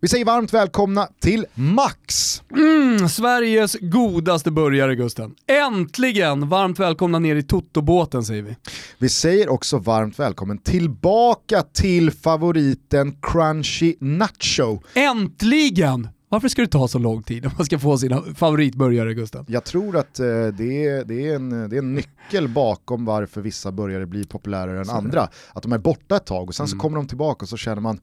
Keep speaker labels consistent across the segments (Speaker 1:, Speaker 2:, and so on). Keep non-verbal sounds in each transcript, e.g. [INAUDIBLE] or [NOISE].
Speaker 1: Vi säger varmt välkomna till Max!
Speaker 2: Mm, Sveriges godaste burgare Gusten. Äntligen varmt välkomna ner i Toto-båten säger vi.
Speaker 1: Vi säger också varmt välkommen tillbaka till favoriten Crunchy Nacho.
Speaker 2: Äntligen! Varför ska det ta så lång tid om man ska få sina favoritburgare Gusten?
Speaker 1: Jag tror att eh, det, är, det, är en, det är en nyckel bakom varför vissa burgare blir populärare än andra. Att de är borta ett tag och sen så
Speaker 2: Mm.
Speaker 1: kommer de tillbaka och så känner man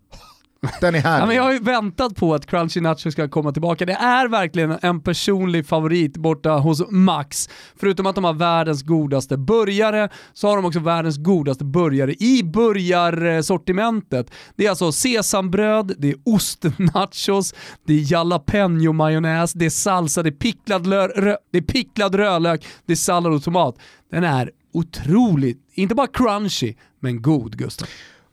Speaker 1: den är här.
Speaker 2: Ja, men jag har ju väntat på att Crunchy Nacho ska komma tillbaka. Det är verkligen en personlig favorit borta hos Max. Förutom att de har världens godaste burgare så har de också världens godaste burgare i burgarsortimentet. Det är alltså sesambröd, det är ostnachos, det är jalapeno-majonnäs, det är salsa, det är picklad, rö- det är picklad rödlök, det är sallad och tomat. Den är otroligt, inte bara crunchy, men god Gustav.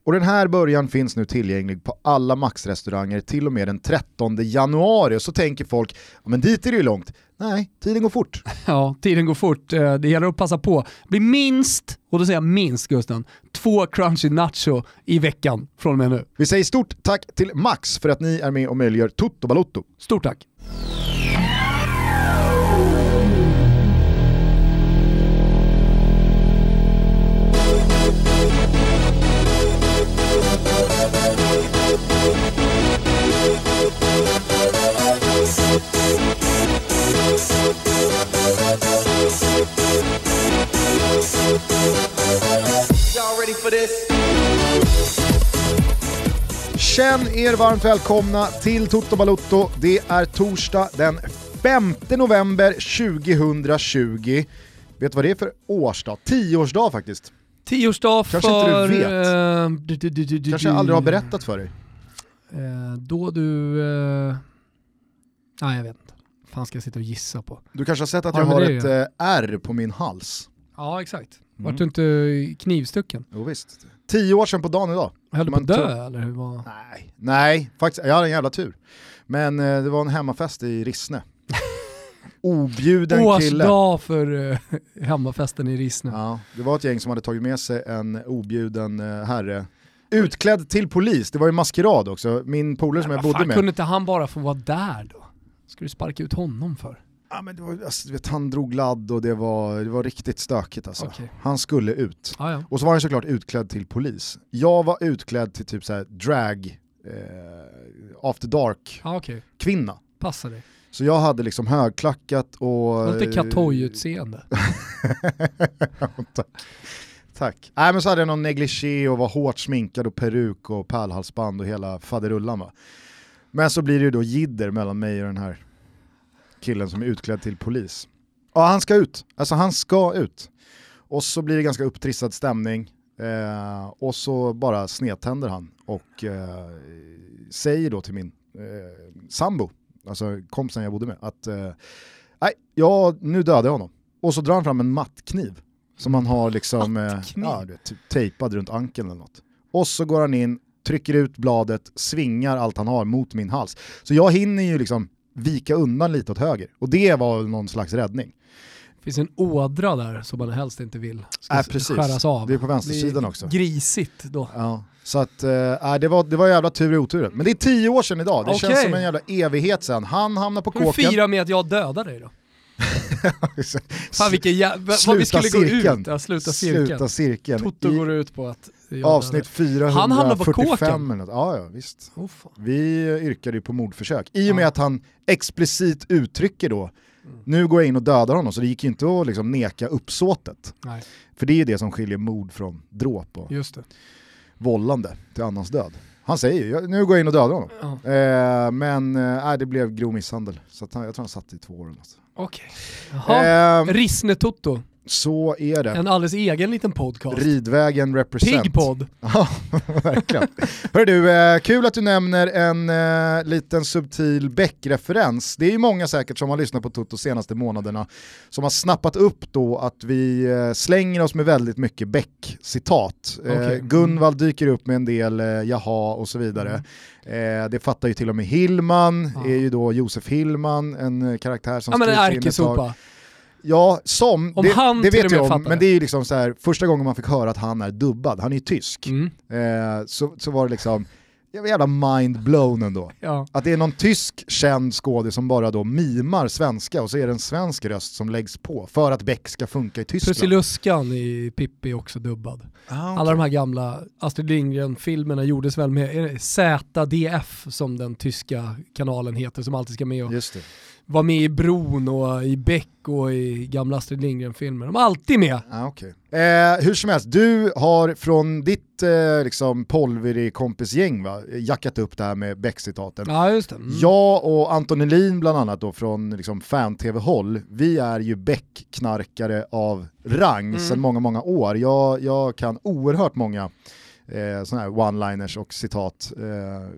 Speaker 1: Och den här början finns nu tillgänglig på alla Max-restauranger till och med den 13 januari. Och så tänker folk, men dit är det ju långt. Nej, tiden går fort. [LAUGHS]
Speaker 2: Ja, tiden går fort. Eh, Det gäller att passa på. Det blir minst, och då säger jag minst Gusten, två crunchy nacho i veckan från och med nu.
Speaker 1: Vi säger stort tack till Max för att ni är med och möjliggör Toto Balotto.
Speaker 2: Stort tack!
Speaker 1: Känn er varmt välkomna till Toto Balotto. Det är torsdag den 5 november 2020. Vet du vad det är för årsdag? Tioårsdag faktiskt.
Speaker 2: Tioårsdag
Speaker 1: Kanske inte
Speaker 2: för...
Speaker 1: du vet.
Speaker 2: du, du, du, du, du,
Speaker 1: Kanske jag aldrig har berättat för dig.
Speaker 2: Eh, då du... Eh, nej jag vet inte. fan ska jag sitta och gissa på?
Speaker 1: Du kanske har sett att
Speaker 2: Har
Speaker 1: jag har ett eh, R på min hals.
Speaker 2: Ja exakt.
Speaker 1: Mm.
Speaker 2: Vart du inte knivstucken?
Speaker 1: Jo, visst. Tio år sedan på dagen idag.
Speaker 2: Höll du på att dö eller hur var...
Speaker 1: Nej, nej, faktiskt, jag hade en jävla tur. Men eh, det var en hemmafest i Rissne. [LAUGHS] Objuden kille.
Speaker 2: Årsdag för eh, hemmafesten i Rissne.
Speaker 1: Ja, det var ett gäng som hade tagit med sig en objuden eh, herre. Utklädd till polis, det var ju maskerad också. Min polare som jag bodde
Speaker 2: fan,
Speaker 1: med.
Speaker 2: kunde inte han bara få vara där då? Ska du sparka ut honom för?
Speaker 1: Ja, men det var, alltså, du vet, han drog ladd och det var, det var riktigt stökigt alltså.
Speaker 2: Okej.
Speaker 1: Han skulle ut.
Speaker 2: Ah, ja.
Speaker 1: Och så var han såklart utklädd till polis. Jag var utklädd till typ så här drag, eh, after dark
Speaker 2: ah, okej.
Speaker 1: kvinna.
Speaker 2: Passa dig.
Speaker 1: Så jag hade liksom högklackat och...
Speaker 2: Lite Katoy-utseende. [LAUGHS]
Speaker 1: Tack. Tack. Nej men så hade jag någon negligé och var hårt sminkad och peruk och pärlhalsband och hela faderullan va. Men så blir det ju då jidder mellan mig och den här killen som är utklädd till polis. Ja han ska ut, alltså han ska ut. Och så blir det ganska upptrissad stämning eh, och så bara snedtänder han och eh, säger då till min eh, sambo, alltså kompisen jag bodde med, att eh, nej, ja, nu dödade jag honom. Och så drar han fram en mattkniv som han har liksom eh, ja, vet, typ tejpad runt ankeln eller något. Och så går han in, trycker ut bladet, svingar allt han har mot min hals. Så jag hinner ju liksom vika undan lite åt höger. Och det var någon slags räddning.
Speaker 2: Det finns en ådra där som man helst inte vill ska
Speaker 1: Äh, precis.
Speaker 2: skäras av.
Speaker 1: Det är på vänstersidan
Speaker 2: blir
Speaker 1: också.
Speaker 2: Grisigt då.
Speaker 1: Ja. Så att, äh, det, var, det var jävla tur i oturen. Men det är tio år sedan idag, det
Speaker 2: Okej.
Speaker 1: känns som en jävla evighet sedan. Han hamnar på
Speaker 2: Hur
Speaker 1: kåken.
Speaker 2: fira med att jag dödar dig då? [LAUGHS] Fan vilken jävla... Vad vi skulle gå
Speaker 1: cirkeln.
Speaker 2: ut. Ja, sluta cirkeln.
Speaker 1: Sluta cirkeln.
Speaker 2: Toto
Speaker 1: I
Speaker 2: går ut på att
Speaker 1: avsnitt
Speaker 2: Han hamnar på
Speaker 1: 445
Speaker 2: kåken.
Speaker 1: Ja, ja, visst.
Speaker 2: Oh.
Speaker 1: Vi yrkade ju på mordförsök. I och med
Speaker 2: Ja.
Speaker 1: att han explicit uttrycker då,
Speaker 2: Mm.
Speaker 1: nu går jag in och dödar honom, så det gick ju inte att liksom neka uppsåtet.
Speaker 2: Nej,
Speaker 1: För det är ju det som skiljer mord från dråp och
Speaker 2: just det.
Speaker 1: vållande till annans död. Han säger ju, "Jag- nu går jag in och dödar honom.
Speaker 2: Ja.
Speaker 1: Eh, men eh, det blev grov misshandel, så han, jag tror han satt i två år eller
Speaker 2: Okej. Jaha.
Speaker 1: Eh,
Speaker 2: Rissne-Toto.
Speaker 1: Så är det.
Speaker 2: En alldeles egen liten podcast.
Speaker 1: Ridvägen represent.
Speaker 2: Pigg podd. [LAUGHS]
Speaker 1: Ja, verkligen. Hör du, eh, kul att du nämner en eh, liten subtil Beck-referens. Det är ju många säkert som har lyssnat på Toto senaste månaderna som har snappat upp då att vi eh, slänger oss med väldigt mycket Beck-citat. Eh,
Speaker 2: Okej.
Speaker 1: Gunvald dyker upp med en del eh, jaha och så vidare. Eh, det fattar ju till och med Hillman,
Speaker 2: Ja.
Speaker 1: är ju då Josef Hillman, en karaktär som
Speaker 2: Ja
Speaker 1: skrivs in ett tag. Ja, som,
Speaker 2: Om
Speaker 1: det,
Speaker 2: han
Speaker 1: det vet jag om, men
Speaker 2: det.
Speaker 1: är ju liksom så här, första gången man fick höra att han är dubbad, han är ju tysk,
Speaker 2: Mm.
Speaker 1: eh, så, så var det liksom, jag är jävla mind-blown ändå.
Speaker 2: Ja.
Speaker 1: Att det är någon tysk känd skådis som bara då mimar svenska och så är det en svensk röst som läggs på för att Beck ska funka i Tyskland.
Speaker 2: Prussiluskan i Pippi är också dubbad.
Speaker 1: Ah, okej.
Speaker 2: Alla de här gamla Astrid Lindgren-filmerna gjordes väl med ZDF som den tyska kanalen heter som alltid ska med och Vara med i Bron och i Beck och i gamla Astrid Lindgren-filmer. De är alltid med.
Speaker 1: Ah, okay. eh, hur som helst, du har från ditt eh, liksom, Polveri-kompisgäng jackat upp det här med Beck-citaten.
Speaker 2: Ja just det. Mm.
Speaker 1: Jag och Anton Elin bland annat då från liksom fan-tv-håll, vi är ju Beck-knarkare av rang
Speaker 2: Mm.
Speaker 1: sedan många, många år. Jag, jag kan oerhört många eh, sådana här one-liners och citat eh,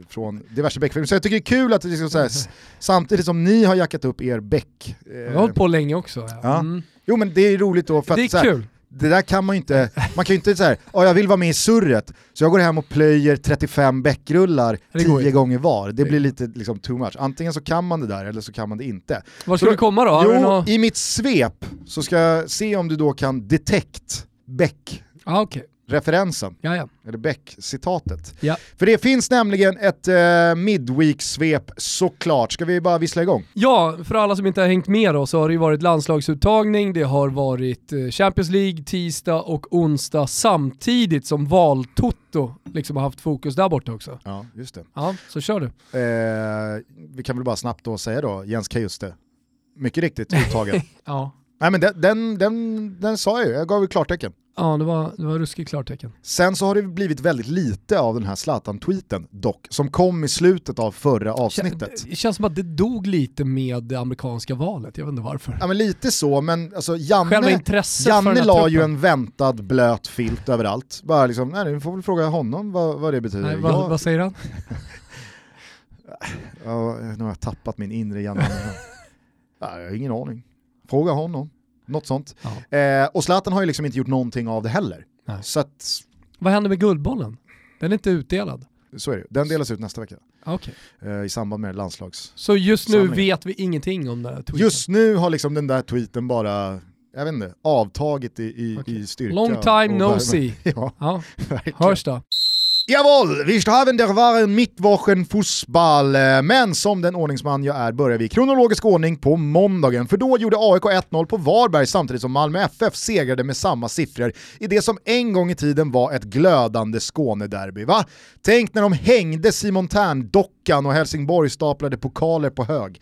Speaker 1: från diverse Beck-filmer. Så jag tycker det är kul att det liksom så här, samtidigt som ni har jackat upp er Beck...
Speaker 2: Jag har
Speaker 1: Eh,
Speaker 2: hållit på länge också. Ja.
Speaker 1: Ja.
Speaker 2: Mm.
Speaker 1: jo men det är roligt då för att
Speaker 2: Det är
Speaker 1: så här,
Speaker 2: kul.
Speaker 1: det där kan man ju inte, man kan ju inte säga oh, jag vill vara med i surret, så jag går hem och plöjer 35 bäckrullar
Speaker 2: Det går
Speaker 1: 10
Speaker 2: ju.
Speaker 1: gånger var. Det blir lite liksom too much. Antingen så kan man det där eller så kan man det inte.
Speaker 2: Var ska
Speaker 1: Så-
Speaker 2: du komma då?
Speaker 1: Jo,
Speaker 2: nå-
Speaker 1: i mitt svep så ska jag se om du då kan detect Beck
Speaker 2: Ja okej.
Speaker 1: Referensen,
Speaker 2: Ja, ja.
Speaker 1: eller Beck-citatet.
Speaker 2: Ja.
Speaker 1: För det finns nämligen ett eh, midweek-svep såklart. Ska vi bara vissla igång?
Speaker 2: Ja, för alla som inte har hängt med då så har det ju varit landslagsuttagning, det har varit eh, Champions League tisdag och onsdag samtidigt som valtoto liksom har haft fokus där borta också.
Speaker 1: Ja, just det.
Speaker 2: Ja, så kör du.
Speaker 1: Eh, vi kan väl bara snabbt då säga då, Jens Kajuste. Mycket riktigt uttagen. [LAUGHS]
Speaker 2: Ja,
Speaker 1: Nej men den, den, den, den sa jag ju, jag gav ju klartecken.
Speaker 2: Ja det var, det var ruskigt klartecken.
Speaker 1: Sen så har det blivit väldigt lite av den här Zlatan-tweeten dock, som kom i slutet av förra avsnittet.
Speaker 2: Det känns som att det dog lite med det amerikanska valet, jag vet inte varför.
Speaker 1: Ja men lite så, men alltså Janne, Janne la ju en väntad blöt filt överallt. Bara liksom, nej vi får väl fråga honom vad, vad det betyder.
Speaker 2: Nej, vad,
Speaker 1: jag,
Speaker 2: vad säger han? [LAUGHS]
Speaker 1: ja, nu har jag tappat min inre Janne. [LAUGHS] ja, jag har ingen aning. Fråga honom. Något sånt.
Speaker 2: Ja.
Speaker 1: Eh, och Zlatan har ju liksom inte gjort någonting av det heller.
Speaker 2: Nej.
Speaker 1: Så att,
Speaker 2: Vad händer med Guldbollen? Den är inte utdelad.
Speaker 1: så är det. Den delas ut nästa vecka.
Speaker 2: Okej.
Speaker 1: Eh, I samband med landslags...
Speaker 2: Så just nu
Speaker 1: Samling.
Speaker 2: vet vi ingenting om det här tweeten?
Speaker 1: Just nu har liksom den där tweeten bara, jag vet inte, avtagit i, i,
Speaker 2: Okej.
Speaker 1: i styrka.
Speaker 2: Long time no
Speaker 1: värme.
Speaker 2: see. [LAUGHS]
Speaker 1: Ja,
Speaker 2: Ja, [LAUGHS] hörs då.
Speaker 1: Jawohl, wir haben der waren Mittwochen Fußball. Eh, men som den ordningsman jag är börjar vi i kronologisk ordning på måndagen. För då gjorde AIK 1-0 på Varberg samtidigt som Malmö FF segrade med samma siffror i det som en gång i tiden var ett glödande Skånederby. Va? Tänk när de hängde Simon Tern-dockan och Helsingborg staplade pokaler på hög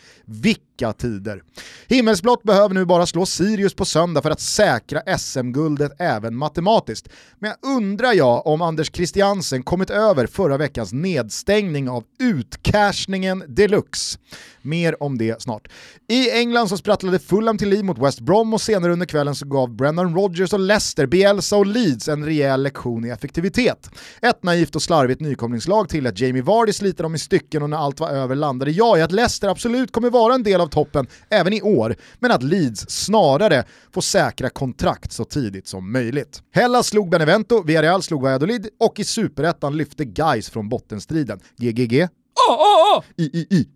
Speaker 1: mörka tider! Himmelsblått behöver nu bara slå Sirius på söndag för att säkra SM-guldet även matematiskt. Men jag undrar jag om Anders Christiansen kommit över förra veckans nedstängning av utcashningen deluxe. Mer om det snart. I England så sprattlade Fulham till liv mot West Brom och senare under kvällen så gav Brendan Rodgers och Leicester, Bielsa och Leeds en rejäl lektion i effektivitet. Ett naivt och slarvigt nykomlingslag till att Jamie Vardy sliter dem i stycken och när allt var över landade jag i att Leicester absolut kommer vara en del av toppen även i år, men att Leeds snarare får säkra kontrakt så tidigt som möjligt. Hellas slog Benevento, Villarreal slog Valladolid och i superettan lyfte Gais från bottenstriden. GGG,
Speaker 2: Åh, åh, åh!
Speaker 1: I, I, I.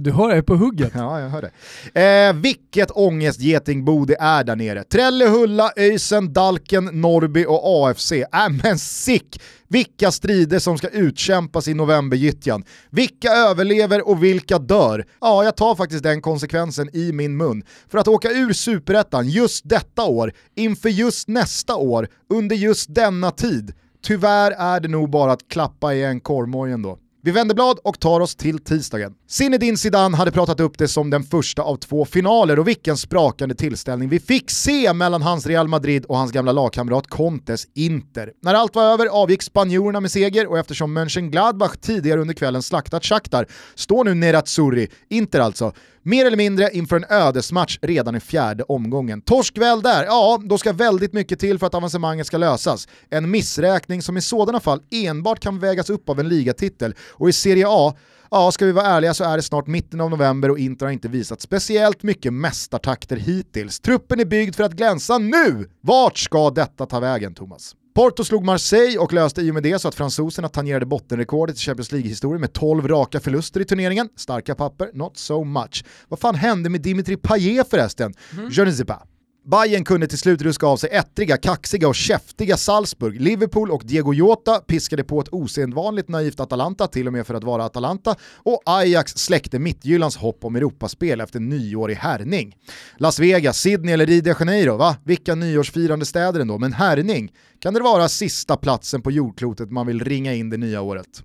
Speaker 2: Du hör jag är på hugget.
Speaker 1: Ja, jag hör det. Eh, vilket ångestgetingbo det är där nere. Trellehulla, Öysen, Dalken, Norrby och AFC. Äh men sick! Vilka strider som ska utkämpas i novembergyttjan. Vilka överlever och vilka dör? Ja, jag tar faktiskt den konsekvensen i min mun. För att åka ur superettan just detta år, inför just nästa år, under just denna tid. Tyvärr är det nog bara att klappa igen korvmojen då. Vi vänder blad och tar oss till tisdagen. Zinedine Zidane hade pratat upp det som den första av två finaler och vilken sprakande tillställning vi fick se mellan hans Real Madrid och hans gamla lagkamrat Contes Inter. När allt var över avgick spanjorerna med seger och eftersom Mönchengladbach tidigare under kvällen slaktat Shakhtar står nu Nerazzurri, Inter alltså, mer eller mindre inför en ödesmatch redan i fjärde omgången. Torsk väl där, ja då ska väldigt mycket till för att avancemanget ska lösas. En missräkning som i sådana fall enbart kan vägas upp av en ligatitel och i Serie A Ja, ska vi vara ärliga så är det snart mitten av november och Inter har inte visat speciellt mycket mästartakter hittills. Truppen är byggd för att glänsa nu! Vart ska detta ta vägen, Thomas? Porto slog Marseille och löste i och med det så att fransoserna tangerade bottenrekordet i Champions League-historien med 12 raka förluster i turneringen. Starka papper, not so much. Vad fan hände med Dimitri Payet förresten? Je ne sais pas. Bayern kunde till slut ruska av sig ettriga, kaxiga och käftiga Salzburg. Liverpool och Diego Jota piskade på ett osedvanligt naivt Atalanta, till och med för att vara Atalanta, och Ajax släckte mittjyllans hopp om Europaspel efter nyårig härning. Las Vegas, Sydney eller Rio de Janeiro, va? Vilka nyårsfirande städer ändå, men härning kan det vara sista platsen på jordklotet man vill ringa in det nya året.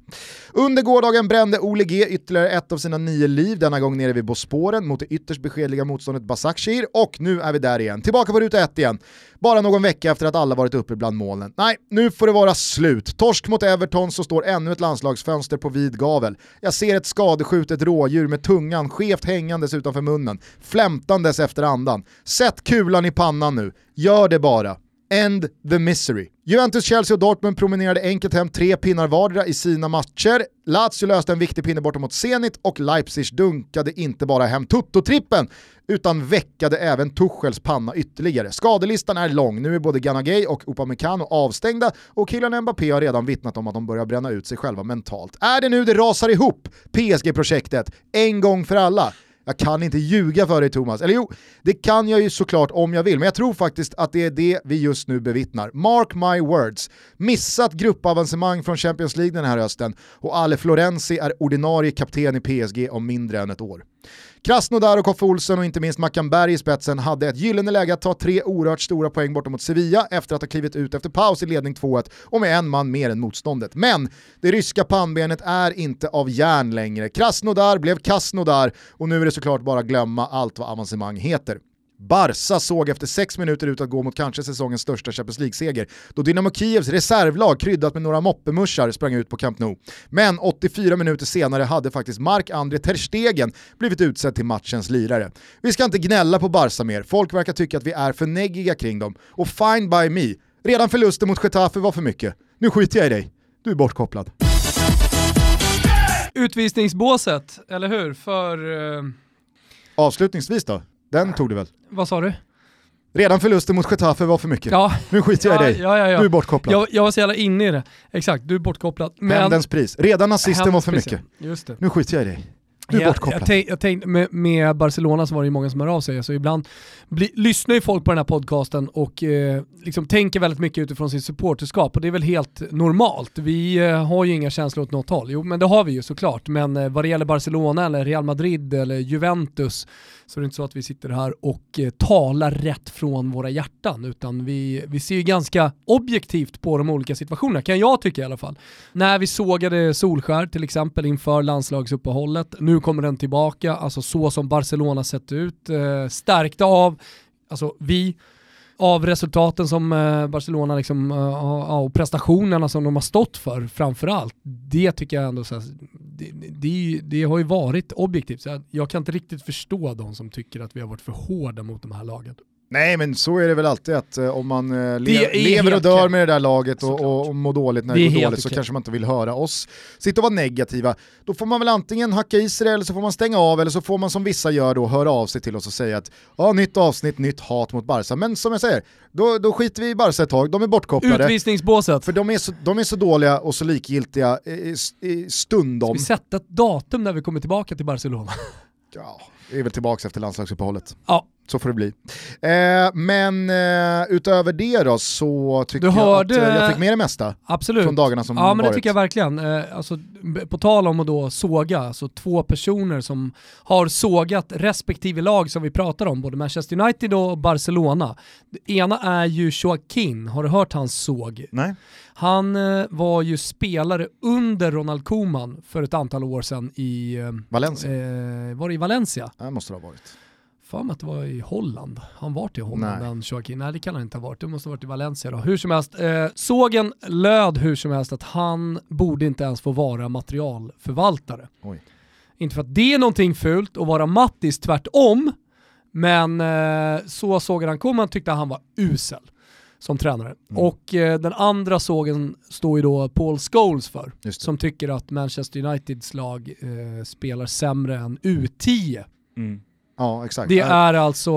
Speaker 1: Under gårdagen brände Ole G ytterligare ett av sina nio liv, denna gång nere vid Bosporen mot det ytterst beskedliga motståndet Basakshir och nu är vi där igen, tillbaka på ruta ett igen. Bara någon vecka efter att alla varit uppe bland molnen. Nej, nu får det vara slut. Torsk mot Everton så står ännu ett landslagsfönster på vid gavel. Jag ser ett skadeskjutet rådjur med tungan skevt hängandes utanför munnen, flämtandes efter andan. Sätt kulan i pannan nu, gör det bara. End the misery. Juventus, Chelsea och Dortmund promenerade enkelt hem tre pinnar vardera i sina matcher. Lazio löste en viktig pinne borta mot Zenit och Leipzig dunkade inte bara hem Toto-trippen utan väckade även Tuchels panna ytterligare. Skadelistan är lång, nu är både Ganagay och Upamecano avstängda och killarna Mbappé har redan vittnat om att de börjar bränna ut sig själva mentalt. Är det nu det rasar ihop, PSG-projektet, en gång för alla? Jag kan inte ljuga för dig Thomas. Eller jo, det kan jag ju såklart om jag vill, men jag tror faktiskt att det är det vi just nu bevittnar. Mark my words. Missat gruppavancemang från Champions League den här hösten och Ale Florenzi är ordinarie kapten i PSG om mindre än ett år. Krasnodar och Koffe Olsson och inte minst Mackan Berg i spetsen hade ett gyllene läge att ta tre oerhört stora poäng bortom mot Sevilla efter att ha klivit ut efter paus i ledning 2-1 och med en man mer än motståndet. Men det ryska pannbenet är inte av järn längre. Krasnodar blev Krasnodar och nu är det såklart bara glömma allt vad avancemang heter. Barca såg efter sex minuter ut att gå mot kanske säsongens största Champions League-seger, då Dynamo Kievs reservlag kryddat med några moppemuschar sprang ut på Camp Nou. Men 84 minuter senare hade faktiskt Mark-André Ter Stegen blivit utsedd till matchens lirare. Vi ska inte gnälla på Barca mer, folk verkar tycka att vi är för neggiga kring dem. Och fine by me, redan förlusten mot Getafe var för mycket. Nu skiter jag i dig, du är bortkopplad.
Speaker 2: Utvisningsbåset, eller hur? För... Uh...
Speaker 1: Avslutningsvis då? Den tog du väl?
Speaker 2: Vad sa du?
Speaker 1: Redan förlusten mot Getafe var för mycket. Ja. Nu skiter jag i dig.
Speaker 2: Ja, ja,
Speaker 1: du är bortkopplad.
Speaker 2: Jag, jag, var så jävla inne i det. Exakt, du är bortkopplad.
Speaker 1: Men... Händens pris. Redan assisten var för mycket. Just det. Nu skiter jag i dig. Du är
Speaker 2: jag,
Speaker 1: bortkopplad.
Speaker 2: Jag, jag tänkte, med, med, Barcelona så var det ju många som hör av sig, så ibland bli, lyssnar ju folk på den här podcasten och eh, liksom tänker väldigt mycket utifrån sin supporterskap och det är väl helt normalt. Vi eh, har ju inga känslor åt något håll. Jo men det har vi ju såklart, men eh, vad det gäller Barcelona eller Real Madrid eller Juventus så det är inte så att vi sitter här och eh, talar rätt från våra hjärtan, utan vi, vi ser ju ganska objektivt på de olika situationerna, kan jag tycka i alla fall. När vi sågade Solskär till exempel inför landslagsuppehållet, nu kommer den tillbaka, alltså så som Barcelona sett ut, eh, stärkta av, alltså vi, av resultaten som eh, Barcelona liksom, eh, och prestationerna som de har stått för framförallt, det tycker jag ändå så det, det, det, har ju varit objektivt. Så jag kan inte riktigt förstå de som tycker att vi har varit för hårda mot de här lagen.
Speaker 1: Nej men så är det väl alltid att uh, om man uh, le lever och dör med det där laget och, och, och mår dåligt när det, det går dåligt så kanske man inte vill höra oss sitta och vara negativa. Då får man väl antingen hacka i sig det eller så får man stänga av eller så får man som vissa gör då höra av sig till oss och säga att ja, nytt avsnitt, nytt hat mot Barca. Men som jag säger, då, då skiter vi i Barca ett tag, de är bortkopplade.
Speaker 2: Utvisningsbåset.
Speaker 1: För de är, så, de är så dåliga och så likgiltiga i, i stundom.
Speaker 2: Ska vi sätta ett datum när vi kommer tillbaka till Barcelona?
Speaker 1: ja, vi är väl tillbaka efter landslagsuppehållet.
Speaker 2: Ja,
Speaker 1: så får det bli. Eh, men eh, utöver det då så tycker du hörde... jag att eh, jag fick med det mesta
Speaker 2: Absolut.
Speaker 1: från dagarna som
Speaker 2: Ja
Speaker 1: varit.
Speaker 2: men det tycker jag verkligen. Eh, alltså, på tal om att då såga, alltså två personer som har sågat respektive lag som vi pratar om, både Manchester United och Barcelona. Det ena är ju Joaquin, har du hört hans såg?
Speaker 1: Nej.
Speaker 2: Han eh, var ju spelare under Ronald Koeman för ett antal år sedan i...
Speaker 1: Valencia?
Speaker 2: var det i Valencia?
Speaker 1: Det måste det ha varit
Speaker 2: för mig att det var i Holland. Han var till Holland, den Joaquin. Nej det kan han inte ha varit, det måste ha varit i Valencia då. Hur som helst, eh, sågen löd hur som helst att han borde inte ens få vara materialförvaltare.
Speaker 1: Oj.
Speaker 2: Inte för att det är någonting fult att vara Mattis, tvärtom. Men eh, så sågen han kom, han tyckte han var usel som tränare. Mm. Och eh, den andra sågen står ju då Paul Scholes för, som tycker att Manchester Uniteds lag eh, spelar sämre än U10.
Speaker 1: Mm. Ja, exakt.
Speaker 2: Det är alltså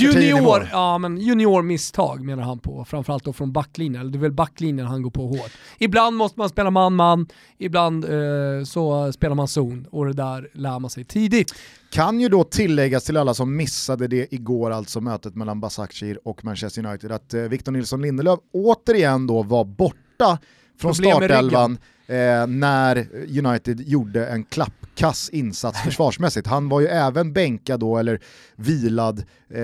Speaker 2: junior, ja, men juniormisstag menar han på, framförallt då från backlinjen. Eller det är väl backlinjen han går på hårt. Ibland måste man spela man-man, ibland eh, så spelar man zon och det där lär man sig tidigt.
Speaker 1: Kan ju då tilläggas till alla som missade det igår, alltså mötet mellan Basakshir och Manchester United, att eh, Victor Nilsson Lindelöf återigen då var borta från
Speaker 2: Problem
Speaker 1: startelvan eh, när United gjorde en klappkass insats försvarsmässigt. Han var ju även bänkad då, eller vilad, eh,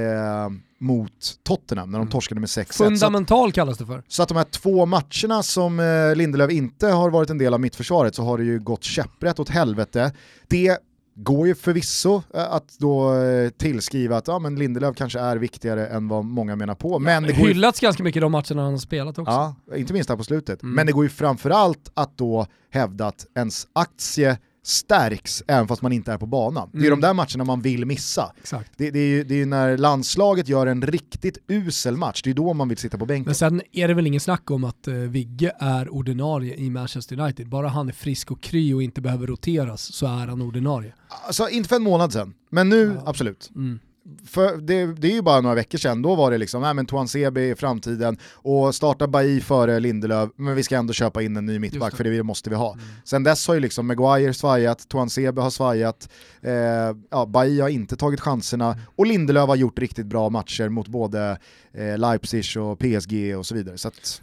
Speaker 1: mot Tottenham när de torskade med 6-1. Så att-
Speaker 2: Fundamental kallas det för.
Speaker 1: så att de här två matcherna som eh, Lindelöf inte har varit en del av mittförsvaret så har det ju gått käpprätt åt helvete. Det går ju förvisso eh, att då eh, tillskriva att ja, men Lindelöf kanske är viktigare än vad många menar på. Men det går ju,
Speaker 2: Hyllats ganska mycket de matcherna han har spelat också.
Speaker 1: ja, inte minst här på slutet.
Speaker 2: Mm.
Speaker 1: Men det går ju framförallt att då hävda att ens aktie stärks även fast man inte är på banan. Det är
Speaker 2: Mm.
Speaker 1: de där matcherna man vill missa. Det, det, är ju, det är när landslaget gör en riktigt usel match, det är då man vill sitta på bänken.
Speaker 2: Men sen är det väl ingen snack om att eh, Vigge är ordinarie i Manchester United. Bara han är frisk och kry och inte behöver roteras så är han ordinarie.
Speaker 1: Alltså inte för en månad sedan, men nu
Speaker 2: Ja.
Speaker 1: absolut.
Speaker 2: Mm.
Speaker 1: För det, det är ju bara några veckor sedan, då var det liksom, nej men Tuan Sebe i framtiden och starta Bailly före Lindelöf, men vi ska ändå köpa in en ny mittback för det måste vi ha.
Speaker 2: Mm.
Speaker 1: Sen dess har ju liksom Maguire svajat, Tuan Sebe har svajat, eh, ja, Bailly har inte tagit chanserna och Lindelöf har gjort riktigt bra matcher mot både eh, Leipzig och PSG och så vidare. Så att,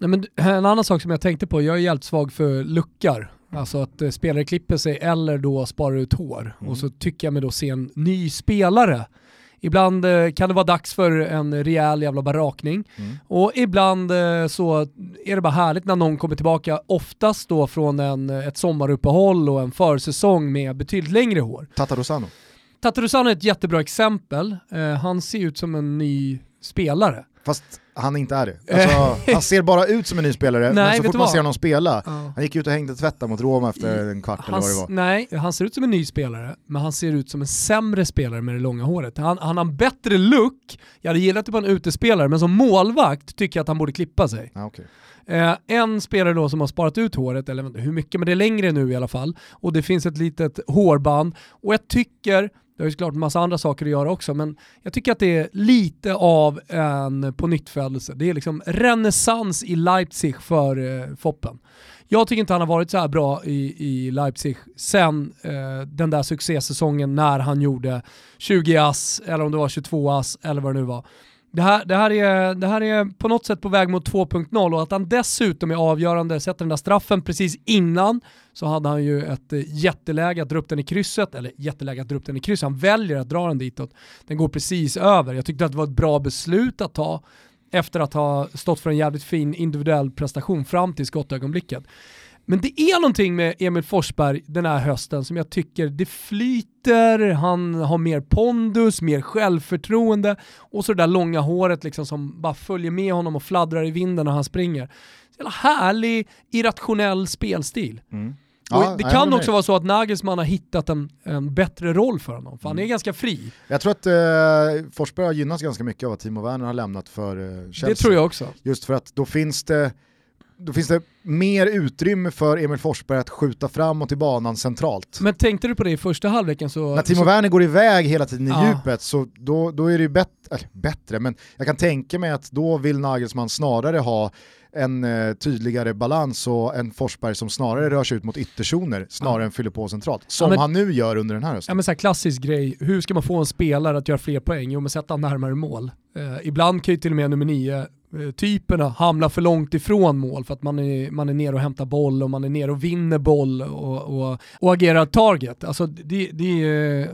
Speaker 2: Nej, men en annan sak som jag tänkte på, jag är jävligt svag för luckar. Alltså att eh, spelare klipper sig eller då sparar ut hår.
Speaker 1: Mm.
Speaker 2: Och så tycker jag mig då se en ny spelare. Ibland eh, kan det vara dags för en rejäl jävla barakning.
Speaker 1: Mm.
Speaker 2: Och ibland eh, så är det bara härligt när någon kommer tillbaka, oftast då från en, ett sommaruppehåll och en försäsong med betydligt längre hår.
Speaker 1: Tata Rosano.
Speaker 2: Tatarusano är ett jättebra exempel. Han ser ut som en ny spelare.
Speaker 1: Fast han inte är det. Alltså, [LAUGHS] han ser bara ut som en ny spelare,
Speaker 2: Nej,
Speaker 1: men så fort man
Speaker 2: vad?
Speaker 1: ser honom spela,
Speaker 2: Ja.
Speaker 1: han gick ut och hängde tvätta mot Roma efter en kvart eller
Speaker 2: Han,
Speaker 1: vad det var.
Speaker 2: nej, han ser ut som en ny spelare, men han ser ut som en sämre spelare med det långa håret. Han, han har en bättre look, jag hade gillat det på en utespelare, men som målvakt tycker jag att han borde klippa sig.
Speaker 1: Ja, okej.
Speaker 2: Eh, en spelare då som har sparat ut håret, eller hur mycket, men det är längre nu i alla fall, och det finns ett litet hårband, och jag tycker, det har ju såklart en massa andra saker att göra också, men jag tycker att det är lite av en pånyttfödelse. Det är liksom renässans i Leipzig för eh, Foppen. Jag tycker inte han har varit så här bra i, i Leipzig sen eh, den där succésäsongen när han gjorde 20 ass, eller om det var 22 ass, eller vad det nu var. Det här, det, här är, det här är på något sätt på väg mot 2.0 och att han dessutom är avgörande, sätter den där straffen precis innan så hade han ju ett eh, jätteläge att dra upp den i krysset, eller jätteläge att dra upp den i krysset, han väljer att dra den ditåt. Den går precis över. Jag tyckte att det var ett bra beslut att ta efter att ha stått för en jävligt fin individuell prestation fram till skottögonblicket. Men det är någonting med Emil Forsberg den här hösten som jag tycker det flyter, han har mer pondus, mer självförtroende och så det där långa håret liksom som bara följer med honom och fladdrar i vinden när han springer. Så jävla härlig, irrationell spelstil.
Speaker 1: Mm. Ja,
Speaker 2: det kan också vara så att Nagelsmann har hittat en, en bättre roll för honom, för han är
Speaker 1: Mm.
Speaker 2: ganska fri.
Speaker 1: Jag tror att eh, Forsberg har gynnats ganska mycket av att Timo Werner har lämnat för eh, Chelsea.
Speaker 2: Det tror jag också.
Speaker 1: Just för att då finns det då finns det mer utrymme för Emil Forsberg att skjuta framåt i banan centralt.
Speaker 2: Men tänkte du på det i första halvleken så...
Speaker 1: När Timo
Speaker 2: så
Speaker 1: Werner går iväg hela tiden i
Speaker 2: Ja.
Speaker 1: djupet så då, då är det ju bet- eller, bättre, men jag kan tänka mig att då vill Nagelsmann snarare ha en eh, tydligare balans och en Forsberg som snarare rör sig ut mot ytterzoner snarare än fyller på centralt. Som
Speaker 2: men-
Speaker 1: han nu gör under den här hösten.
Speaker 2: Ja men så här klassisk grej, hur ska man få en spelare att göra fler poäng? Jo men sätta han närmare mål. Eh, ibland kan ju till och med nummer nio Eh, typerna hamnar för långt ifrån mål för att man är, man är nere och hämtar boll och man är nere och vinner boll och, och, och agerar target. Alltså det, det, är,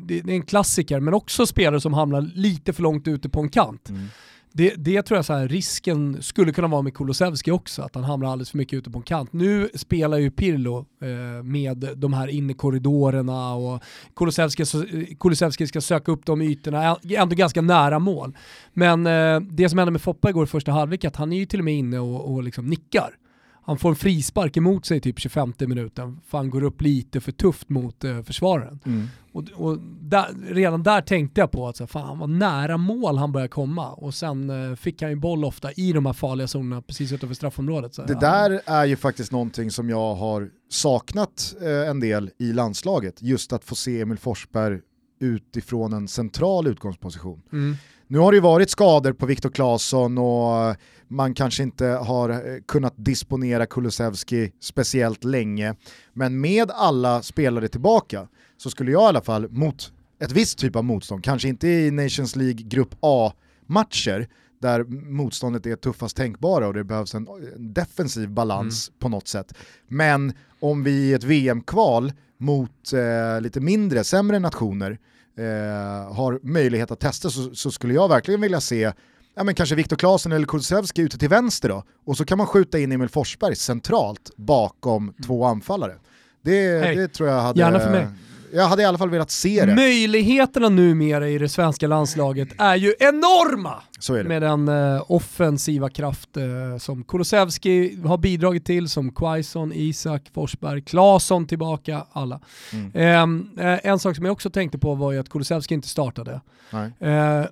Speaker 2: det, det är en klassiker, men också spelare som hamnar lite för långt ute på en kant.
Speaker 1: Mm.
Speaker 2: Det, det tror jag så här, risken skulle kunna vara med Kulusevski också, att han hamnar alldeles för mycket ute på en kant. Nu spelar ju Pirlo eh, med de här innekorridorerna och Kulusevski, Kulusevski ska söka upp de ytorna, ändå ganska nära mål. Men eh, det som hände med Foppa igår i första halvlek, att han är ju till och med inne och, och liksom nickar. Han får en frispark emot sig typ 25 minuten, för han går upp lite för tufft mot eh, försvararen.
Speaker 1: Mm.
Speaker 2: Och, och där, redan där tänkte jag på att så, fan, vad nära mål han börjar komma och sen eh, fick han ju boll ofta i de här farliga zonerna precis utanför straffområdet. Så,
Speaker 1: Det
Speaker 2: ja.
Speaker 1: där är ju faktiskt någonting som jag har saknat eh, en del i landslaget, just att få se Emil Forsberg utifrån en central utgångsposition.
Speaker 2: Mm.
Speaker 1: Nu har det ju varit skador på Viktor Claesson och man kanske inte har eh, kunnat disponera Kulusevski speciellt länge. Men med alla spelare tillbaka så skulle jag i alla fall mot ett visst typ av motstånd, kanske inte i Nations League Grupp A-matcher, där motståndet är tuffast tänkbara och det behövs en defensiv balans mm. på något sätt. Men om vi i ett VM-kval mot eh, lite mindre, sämre nationer eh, har möjlighet att testa så, så, skulle jag verkligen vilja se ja, men kanske Viktor Claesson eller Kulusevski ute till vänster då, och så kan man skjuta in Emil Forsberg centralt bakom mm. två anfallare. Det, det tror jag hade...
Speaker 2: Gärna för mig
Speaker 1: jag hade i alla fall velat se det.
Speaker 2: Möjligheterna numera i det svenska landslaget är ju enorma! Med den uh, offensiva kraft uh, som Kulusevski har bidragit till, som Quaison, Isak, Forsberg, Claesson tillbaka, alla. Mm. Um, uh, en sak som jag också tänkte på var ju att Kulusevski inte startade.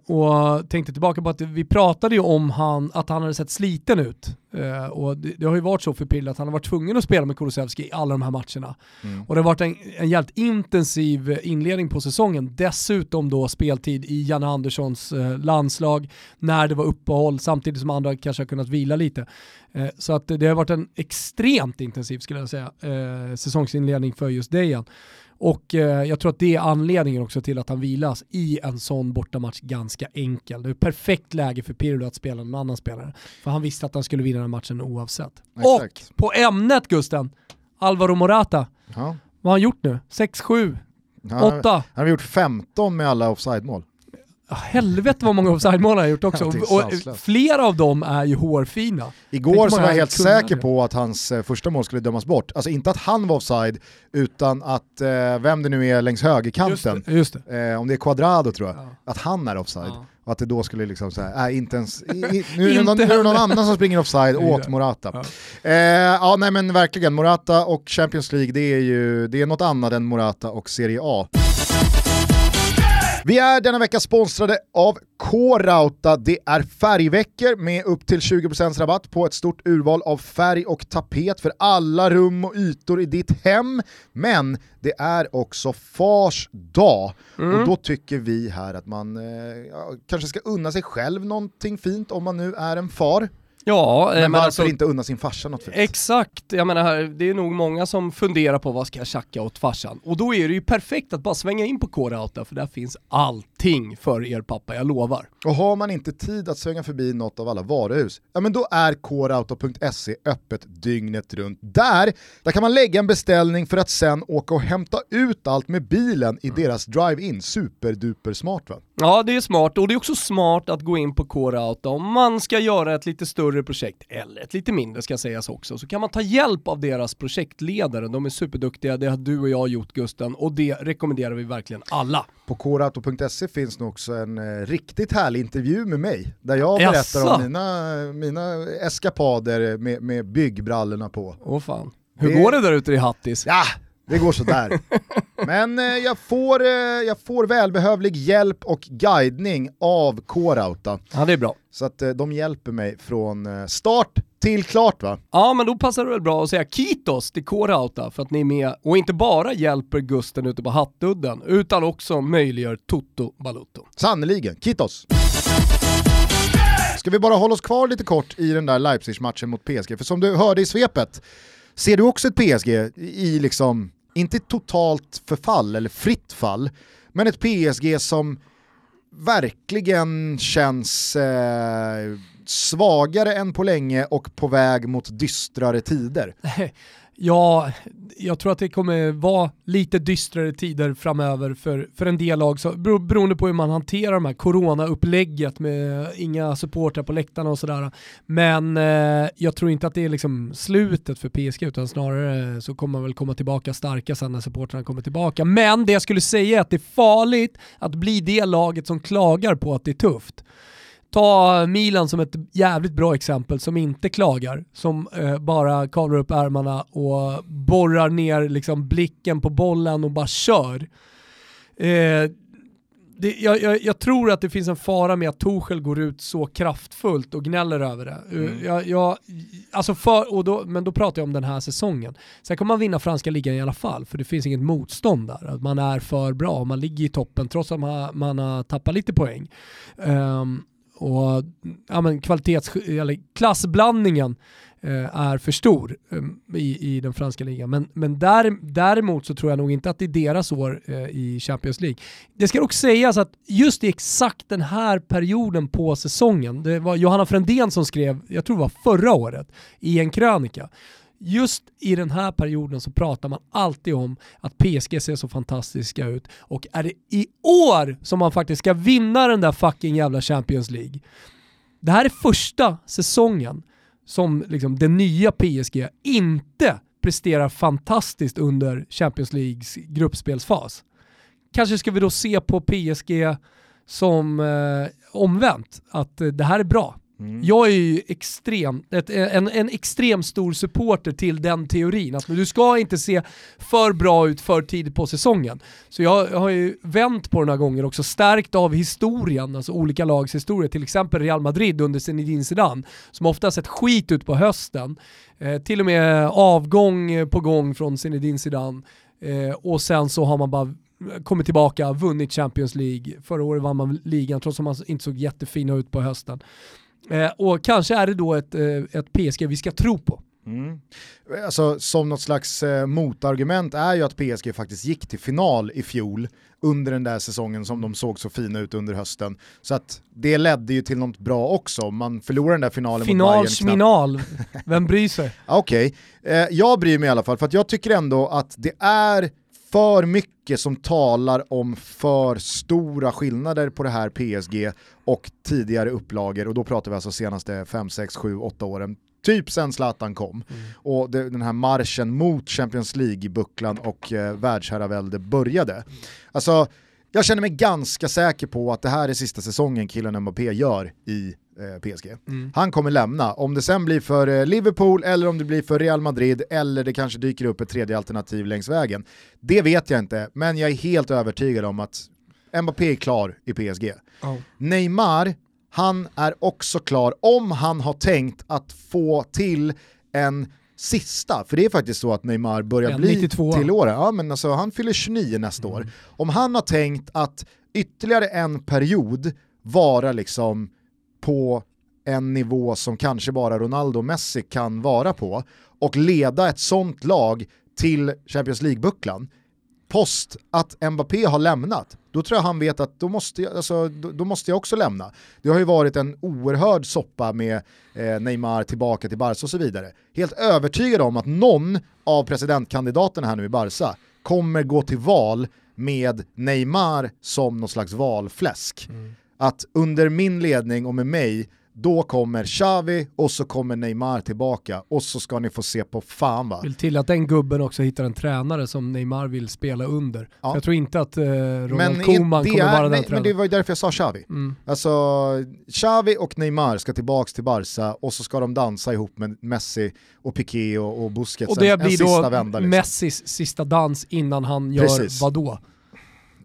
Speaker 2: och tänkte tillbaka på att vi pratade ju om han, att han hade sett sliten ut. Och det, det, har ju varit så för Pille att han har varit tvungen att spela med Kulusevski i alla de här matcherna. Mm. Och det har varit en, en jävligt intensiv inledning på säsongen. Dessutom då speltid i Janne Anderssons landslag när det var uppehåll samtidigt som andra kanske har kunnat vila lite. Eh, så att det har varit en extremt intensiv skulle jag säga säsongsinledning för just Dejan. Och eh, jag tror att det är anledningen också till att han vilas i en sån bortamatch ganska enkel. Det är perfekt läge för Pirlo att spela en annan spelare. För han visste att han skulle vinna den matchen oavsett. Exakt. Och på ämnet Gusten, Alvaro Morata. Ja. Vad har han gjort nu? 6-7? 8? Han
Speaker 1: har gjort 15 med alla offside-mål
Speaker 2: helvete vad många offside-mål han har gjort också. och flera av dem är ju hårfina.
Speaker 1: Igår så var jag helt säker på att hans eh, första mål skulle dömas bort. Alltså inte att han var offside, utan att eh, vem det nu är längs högerkanten,
Speaker 2: just det, just
Speaker 1: det. Eh, om det är Quadrado tror jag, ja. att han är offside. Ja. Och att det då skulle liksom säga, äh, inte ens, i, i, nu, är det någon, nu är det någon annan som springer offside [LAUGHS] åt Morata. Ja. Eh, ja nej men verkligen, Morata och Champions League det är ju det är något annat än Morata och Serie A. Vi är denna vecka sponsrade av K-Rauta. Det är färgveckor med upp till 20% rabatt på ett stort urval av färg och tapet för alla rum och ytor i ditt hem. Men det är också Fars dag mm. och då tycker vi här att man eh, kanske ska unna sig själv någonting fint om man nu är en far.
Speaker 2: Ja,
Speaker 1: men, men varför alltså, inte unna sin farsa något fint?
Speaker 2: Exakt, jag menar det är nog många som funderar på vad ska jag tjacka åt farsan. Och då är det ju perfekt att bara svänga in på K-Rauta för där finns allting för er pappa, jag lovar.
Speaker 1: Och har man inte tid att svänga förbi något av alla varuhus, ja men då är krauta.se öppet dygnet runt. Där, där kan man lägga en beställning för att sen åka och hämta ut allt med bilen i mm. deras drive-in. Superduper smart va?
Speaker 2: Ja det är smart och det är också smart att gå in på K-Rauta om man ska göra ett lite större större projekt, eller ett lite mindre ska sägas också, så kan man ta hjälp av deras projektledare. De är superduktiga, det har du och jag gjort Gusten, och det rekommenderar vi verkligen alla.
Speaker 1: På korauto.se finns nu också en eh, riktigt härlig intervju med mig, där jag berättar om mina, mina eskapader med, med byggbrallorna på.
Speaker 2: Åh fan. Hur det... går det där ute i Hattis?
Speaker 1: Ja, det går sådär. Men eh, jag, får, eh, jag får välbehövlig hjälp och guidning av K-Rauta.
Speaker 2: Ja det är bra.
Speaker 1: Så att eh, de hjälper mig från eh, start till klart va?
Speaker 2: Ja men då passar det väl bra att säga Kitos till K-Rauta för att ni är med och inte bara hjälper Gusten ute på Hattudden utan också möjliggör Toto Balutto.
Speaker 1: Sannerligen, Kitos! Ska vi bara hålla oss kvar lite kort i den där Leipzig-matchen mot PSG? För som du hörde i svepet, ser du också ett PSG i liksom inte totalt förfall eller fritt fall, men ett PSG som verkligen känns eh, svagare än på länge och på väg mot dystrare tider. [LAUGHS]
Speaker 2: Ja, jag tror att det kommer vara lite dystrare tider framöver för, för en del lag, så, beroende på hur man hanterar de här corona-upplägget med inga supportrar på läktarna och sådär. Men eh, jag tror inte att det är liksom slutet för PSG, utan snarare så kommer man väl komma tillbaka starka sen när supportrarna kommer tillbaka. Men det jag skulle säga är att det är farligt att bli det laget som klagar på att det är tufft. Ta Milan som ett jävligt bra exempel som inte klagar, som eh, bara kavlar upp ärmarna och borrar ner liksom blicken på bollen och bara kör. Eh, det, jag, jag, jag, tror att det finns en fara med att Torshäll går ut så kraftfullt och gnäller över det. Mm. Jag, jag, alltså för, då, men då pratar jag om den här säsongen. Sen kommer man vinna franska ligan i alla fall, för det finns inget motstånd där. Att man är för bra, man ligger i toppen trots att man, man har tappat lite poäng. Um, och ja, men kvalitets, eller klassblandningen eh, är för stor eh, i, i den franska ligan. Men, men där, däremot så tror jag nog inte att det är deras år eh, i Champions League. Det ska också sägas att just i exakt den här perioden på säsongen, det var Johanna Frändén som skrev, jag tror det var förra året, i en krönika, just i den här perioden så pratar man alltid om att PSG ser så fantastiska ut och är det i år som man faktiskt ska vinna den där fucking jävla Champions League. Det här är första säsongen som liksom det nya PSG inte presterar fantastiskt under Champions Leagues gruppspelsfas. Kanske ska vi då se på PSG som eh, omvänt, att eh, det här är bra. Mm. Jag är ju extrem, ett, en, en extrem stor supporter till den teorin, att du ska inte se för bra ut för tidigt på säsongen. Så jag, jag har ju vänt på den här gången också, stärkt av historien, alltså olika lags historia, till exempel Real Madrid under Zinedine Zidane, som ofta har sett skit ut på hösten, eh, till och med avgång på gång från Zinedine Zidane, eh, och sen så har man bara kommit tillbaka, vunnit Champions League, förra året vann man ligan trots att man inte såg jättefina ut på hösten. Eh, och kanske är det då ett, eh, ett PSG vi ska tro på.
Speaker 1: Mm. Alltså, som något slags eh, motargument är ju att PSG faktiskt gick till final i fjol under den där säsongen som de såg så fina ut under hösten. Så att det ledde ju till något bra också. Man förlorade den där finalen
Speaker 2: Final, mot Bayern. Final, [LAUGHS] vem bryr sig?
Speaker 1: Okej, okay. eh, jag bryr mig i alla fall för att jag tycker ändå att det är för mycket som talar om för stora skillnader på det här PSG och tidigare upplagor och då pratar vi alltså senaste 5, 6, 7, 8 åren. Typ sen Zlatan kom mm. och det, den här marschen mot Champions League-bucklan och eh, världsherravälde började. Alltså, jag känner mig ganska säker på att det här är sista säsongen killen Mbappé gör i PSG. Mm. Han kommer lämna, om det sen blir för eh, Liverpool eller om det blir för Real Madrid eller det kanske dyker upp ett tredje alternativ längs vägen. Det vet jag inte, men jag är helt övertygad om att Mbappé är klar i PSG. Oh. Neymar, han är också klar om han har tänkt att få till en sista, för det är faktiskt så att Neymar börjar bli 92. till året, ja, men alltså, han fyller 29 nästa mm. år. Om han har tänkt att ytterligare en period vara liksom på en nivå som kanske bara Ronaldo och Messi kan vara på och leda ett sånt lag till Champions League-bucklan post att Mbappé har lämnat, då tror jag han vet att då måste jag, alltså, då, då måste jag också lämna. Det har ju varit en oerhörd soppa med eh, Neymar tillbaka till Barca och så vidare. Helt övertygad om att någon av presidentkandidaterna här nu i Barca kommer gå till val med Neymar som någon slags valfläsk. Mm att under min ledning och med mig, då kommer Xavi och så kommer Neymar tillbaka och så ska ni få se på fan va.
Speaker 2: Vill till att den gubben också hittar en tränare som Neymar vill spela under. Ja. jag tror inte att eh, Ronald Koeman kommer vara den tränaren.
Speaker 1: Men det var ju därför jag sa Xavi. Mm. Alltså, Xavi och Neymar ska tillbaka till Barca och så ska de dansa ihop med Messi och Piqué och, och Busquets.
Speaker 2: Och det en, blir en då vända, liksom. Messis sista dans innan han gör Precis. vadå?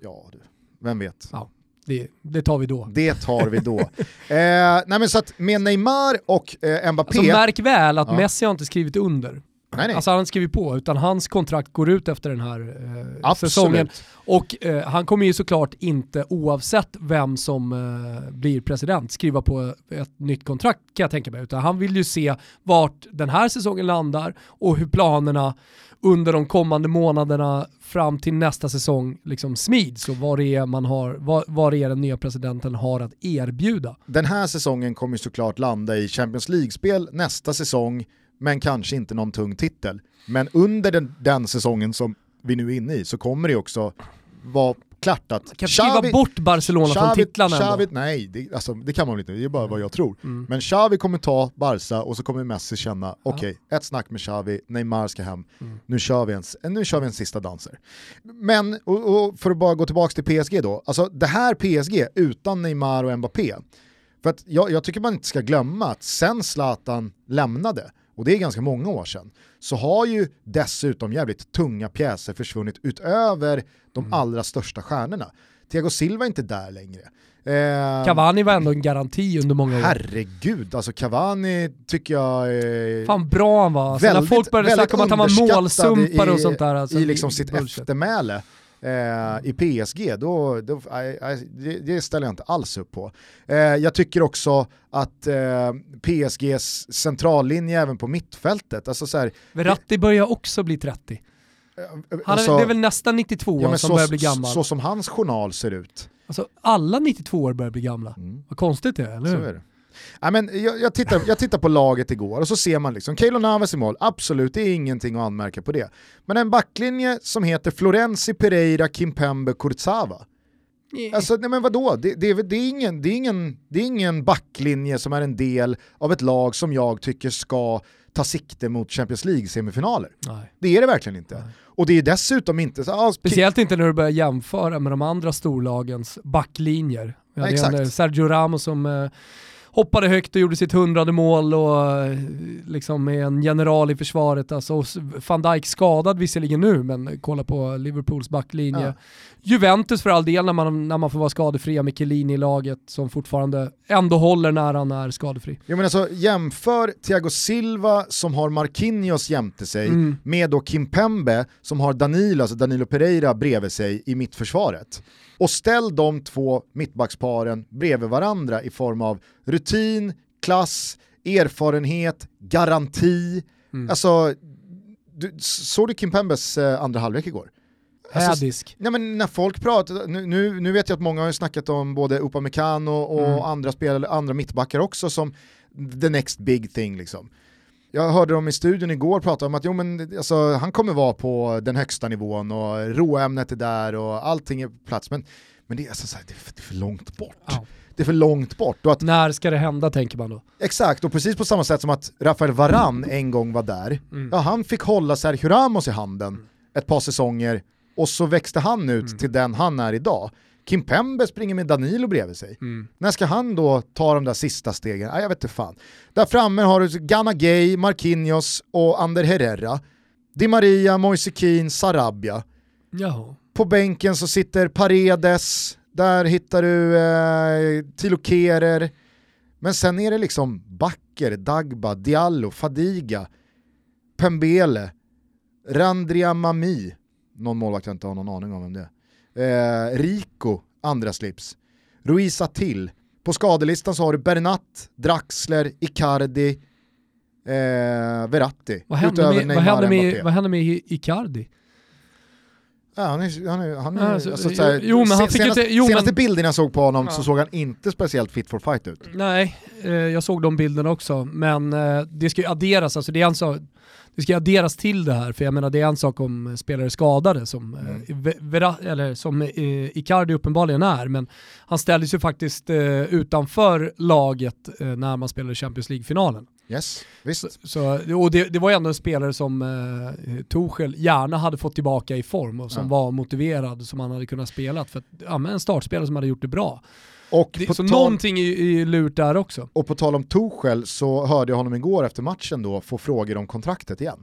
Speaker 1: Ja du, vem vet. Ja.
Speaker 2: Det, det, tar vi då.
Speaker 1: Det tar vi då. [LAUGHS] eh, nej men så att med Neymar och eh, Mbappé...
Speaker 2: Alltså märk väl att ja. Messi har inte skrivit under. Nej, nej. Alltså han har inte skrivit på, utan hans kontrakt går ut efter den här eh, säsongen. Och eh, han kommer ju såklart inte, oavsett vem som eh, blir president, skriva på ett nytt kontrakt kan jag tänka mig. Utan han vill ju se vart den här säsongen landar och hur planerna under de kommande månaderna fram till nästa säsong liksom smids och vad det är, man har, vad, vad det är den nya presidenten har att erbjuda.
Speaker 1: Den här säsongen kommer såklart landa i Champions League-spel nästa säsong, men kanske inte någon tung titel. Men under den, den säsongen som vi nu är inne i så kommer det också vara klart att...
Speaker 2: Kan Xavi, skriva bort Barcelona Xavi, från titlarna
Speaker 1: Xavi, Nej, det, alltså, det kan man väl inte, det är bara vad jag tror. Mm. Men Xavi kommer ta Barca och så kommer Messi känna, okej, okay, ett snack med Xavi, Neymar ska hem, mm. nu, kör vi en, nu kör vi en sista danser. Men, och, och för att bara gå tillbaka till PSG då, alltså det här PSG utan Neymar och Mbappé, för att jag, jag tycker man inte ska glömma att sen Zlatan lämnade, och det är ganska många år sedan, så har ju dessutom jävligt tunga pjäser försvunnit utöver de mm. allra största stjärnorna. Thiago Silva är inte där längre. Eh,
Speaker 2: Cavani var ändå en garanti under många år.
Speaker 1: Herregud, alltså Cavani tycker jag är
Speaker 2: Fan bra han var. Alltså, när
Speaker 1: väldigt,
Speaker 2: folk började snacka om att han var målsumpare
Speaker 1: i,
Speaker 2: och sånt där. Alltså,
Speaker 1: I liksom sitt
Speaker 2: bullshit.
Speaker 1: eftermäle eh, i PSG, då, då, aj, aj, det, det ställer jag inte alls upp på. Eh, jag tycker också att eh, PSGs centrallinje även på mittfältet, alltså så här,
Speaker 2: Verratti börjar också bli 30. Han är,
Speaker 1: alltså,
Speaker 2: det är väl nästan 92
Speaker 1: ja,
Speaker 2: som
Speaker 1: så,
Speaker 2: börjar bli gammal.
Speaker 1: så som hans journal ser ut.
Speaker 2: Alltså, alla 92 år börjar bli gamla.
Speaker 1: Mm.
Speaker 2: Vad konstigt det är, eller hur?
Speaker 1: Ja, men jag, jag, tittar, jag tittar på laget igår och så ser man liksom, Keylor Navas i mål, absolut det är ingenting att anmärka på det. Men en backlinje som heter Florenzi, Pereira, Kimpembe, Kurzawa. Alltså nej men vadå, det, det, är- det, är ingen, det, är ingen, det är ingen backlinje som är en del av ett lag som jag tycker ska ta sikte mot Champions League-semifinaler.
Speaker 2: Nej.
Speaker 1: Det är det verkligen inte. Och det är dessutom inte så, ah,
Speaker 2: Speciellt inte när du börjar jämföra med de andra storlagens backlinjer. Vi hade en, eh, Sergio Ramos som eh, hoppade högt och gjorde sitt hundrade mål och liksom är en general i försvaret. Alltså, van Dijk skadad visserligen nu, men kolla på Liverpools backlinje.
Speaker 1: Ja.
Speaker 2: Juventus för all del när man, när man får vara skadefria med Chiellini i laget som fortfarande ändå håller när han är skadefri.
Speaker 1: Jag menar alltså, jämför Thiago Silva som har Marquinhos jämte sig
Speaker 2: Mm.
Speaker 1: med då Kimpembe som har Danilo, alltså Danilo Pereira bredvid sig i mittförsvaret. Och ställ de två mittbacksparen bredvid varandra i form av rutin, klass, erfarenhet, garanti.
Speaker 2: Mm.
Speaker 1: Alltså, du, såg du Kimpembes eh, andra halvlek igår? Alltså,
Speaker 2: Hädisk.
Speaker 1: Nej men när folk pratar, nu, nu, nu vet jag att många har ju snackat om både Upamecano och
Speaker 2: Mm.
Speaker 1: andra spelare, andra mittbackar också som the next big thing liksom. Jag hörde dem i studion igår prata om att jo, men, alltså, han kommer vara på den högsta nivån och råämnet är där och allting är på plats. Men, men det, är alltså, det, är för, det är för långt bort.
Speaker 2: Ja.
Speaker 1: Det är för långt bort. Och att,
Speaker 2: När ska det hända tänker man då?
Speaker 1: exakt, och precis på samma sätt som att Rafael Varan en gång var där,
Speaker 2: Mm.
Speaker 1: ja, han fick hålla Sergio Ramos i handen ett par säsonger och så växte han ut
Speaker 2: Mm.
Speaker 1: till den han är idag. Kim Pembe springer med Danilo bredvid sig.
Speaker 2: Mm.
Speaker 1: När ska han då ta de där sista stegen? Nej, jag vet inte fan. Där framme har du Gana Gay, Marquinhos och Ander Herrera. Di Maria, Moise Kean, Sarabia.
Speaker 2: Jaha.
Speaker 1: På bänken så sitter Paredes, där hittar du eh, Tilo Kerer. Men sen är det liksom Bakker, Dagba, Diallo, Fadiga, Pembele, Randria Mami, någon målvakt jag inte har någon aning om vem det är. Eh, Rico, andra slips. Ruiz Till. På skadelistan så har du Bernat, Draxler, Icardi, eh, Verratti.
Speaker 2: Vad hände med, vad hände med, vad hände med Icardi?
Speaker 1: Ja, han är, han är, han är,
Speaker 2: Alltså,
Speaker 1: alltså, så här,
Speaker 2: jo, men han
Speaker 1: se-
Speaker 2: fick ju
Speaker 1: senaste,
Speaker 2: inte- jo,
Speaker 1: senaste
Speaker 2: men-
Speaker 1: bilden jag såg på honom
Speaker 2: Ja.
Speaker 1: så såg han inte speciellt fit for fight ut.
Speaker 2: Nej, eh, jag såg de bilderna också, men eh, det ska ju adderas, alltså det, är sak, det ska adderas till det här, för jag menar det är en sak om spelare skadade som,
Speaker 1: Mm.
Speaker 2: eh, Ve- Vera, eller som eh, Icardi uppenbarligen är, men han ställdes ju faktiskt eh, utanför laget eh, när man spelade Champions League-finalen.
Speaker 1: Yes, visst.
Speaker 2: Så, och det, det var ju ändå en spelare som eh, Tuchel gärna hade fått tillbaka i form och som
Speaker 1: Ja.
Speaker 2: var motiverad, som han hade kunnat spela för att, ja, men en startspelare som hade gjort det bra.
Speaker 1: Och
Speaker 2: Det,
Speaker 1: på,
Speaker 2: så
Speaker 1: tal,
Speaker 2: någonting är är lurt där också.
Speaker 1: och på tal om Tuchel så hörde jag honom igår efter matchen då få frågor om kontraktet igen.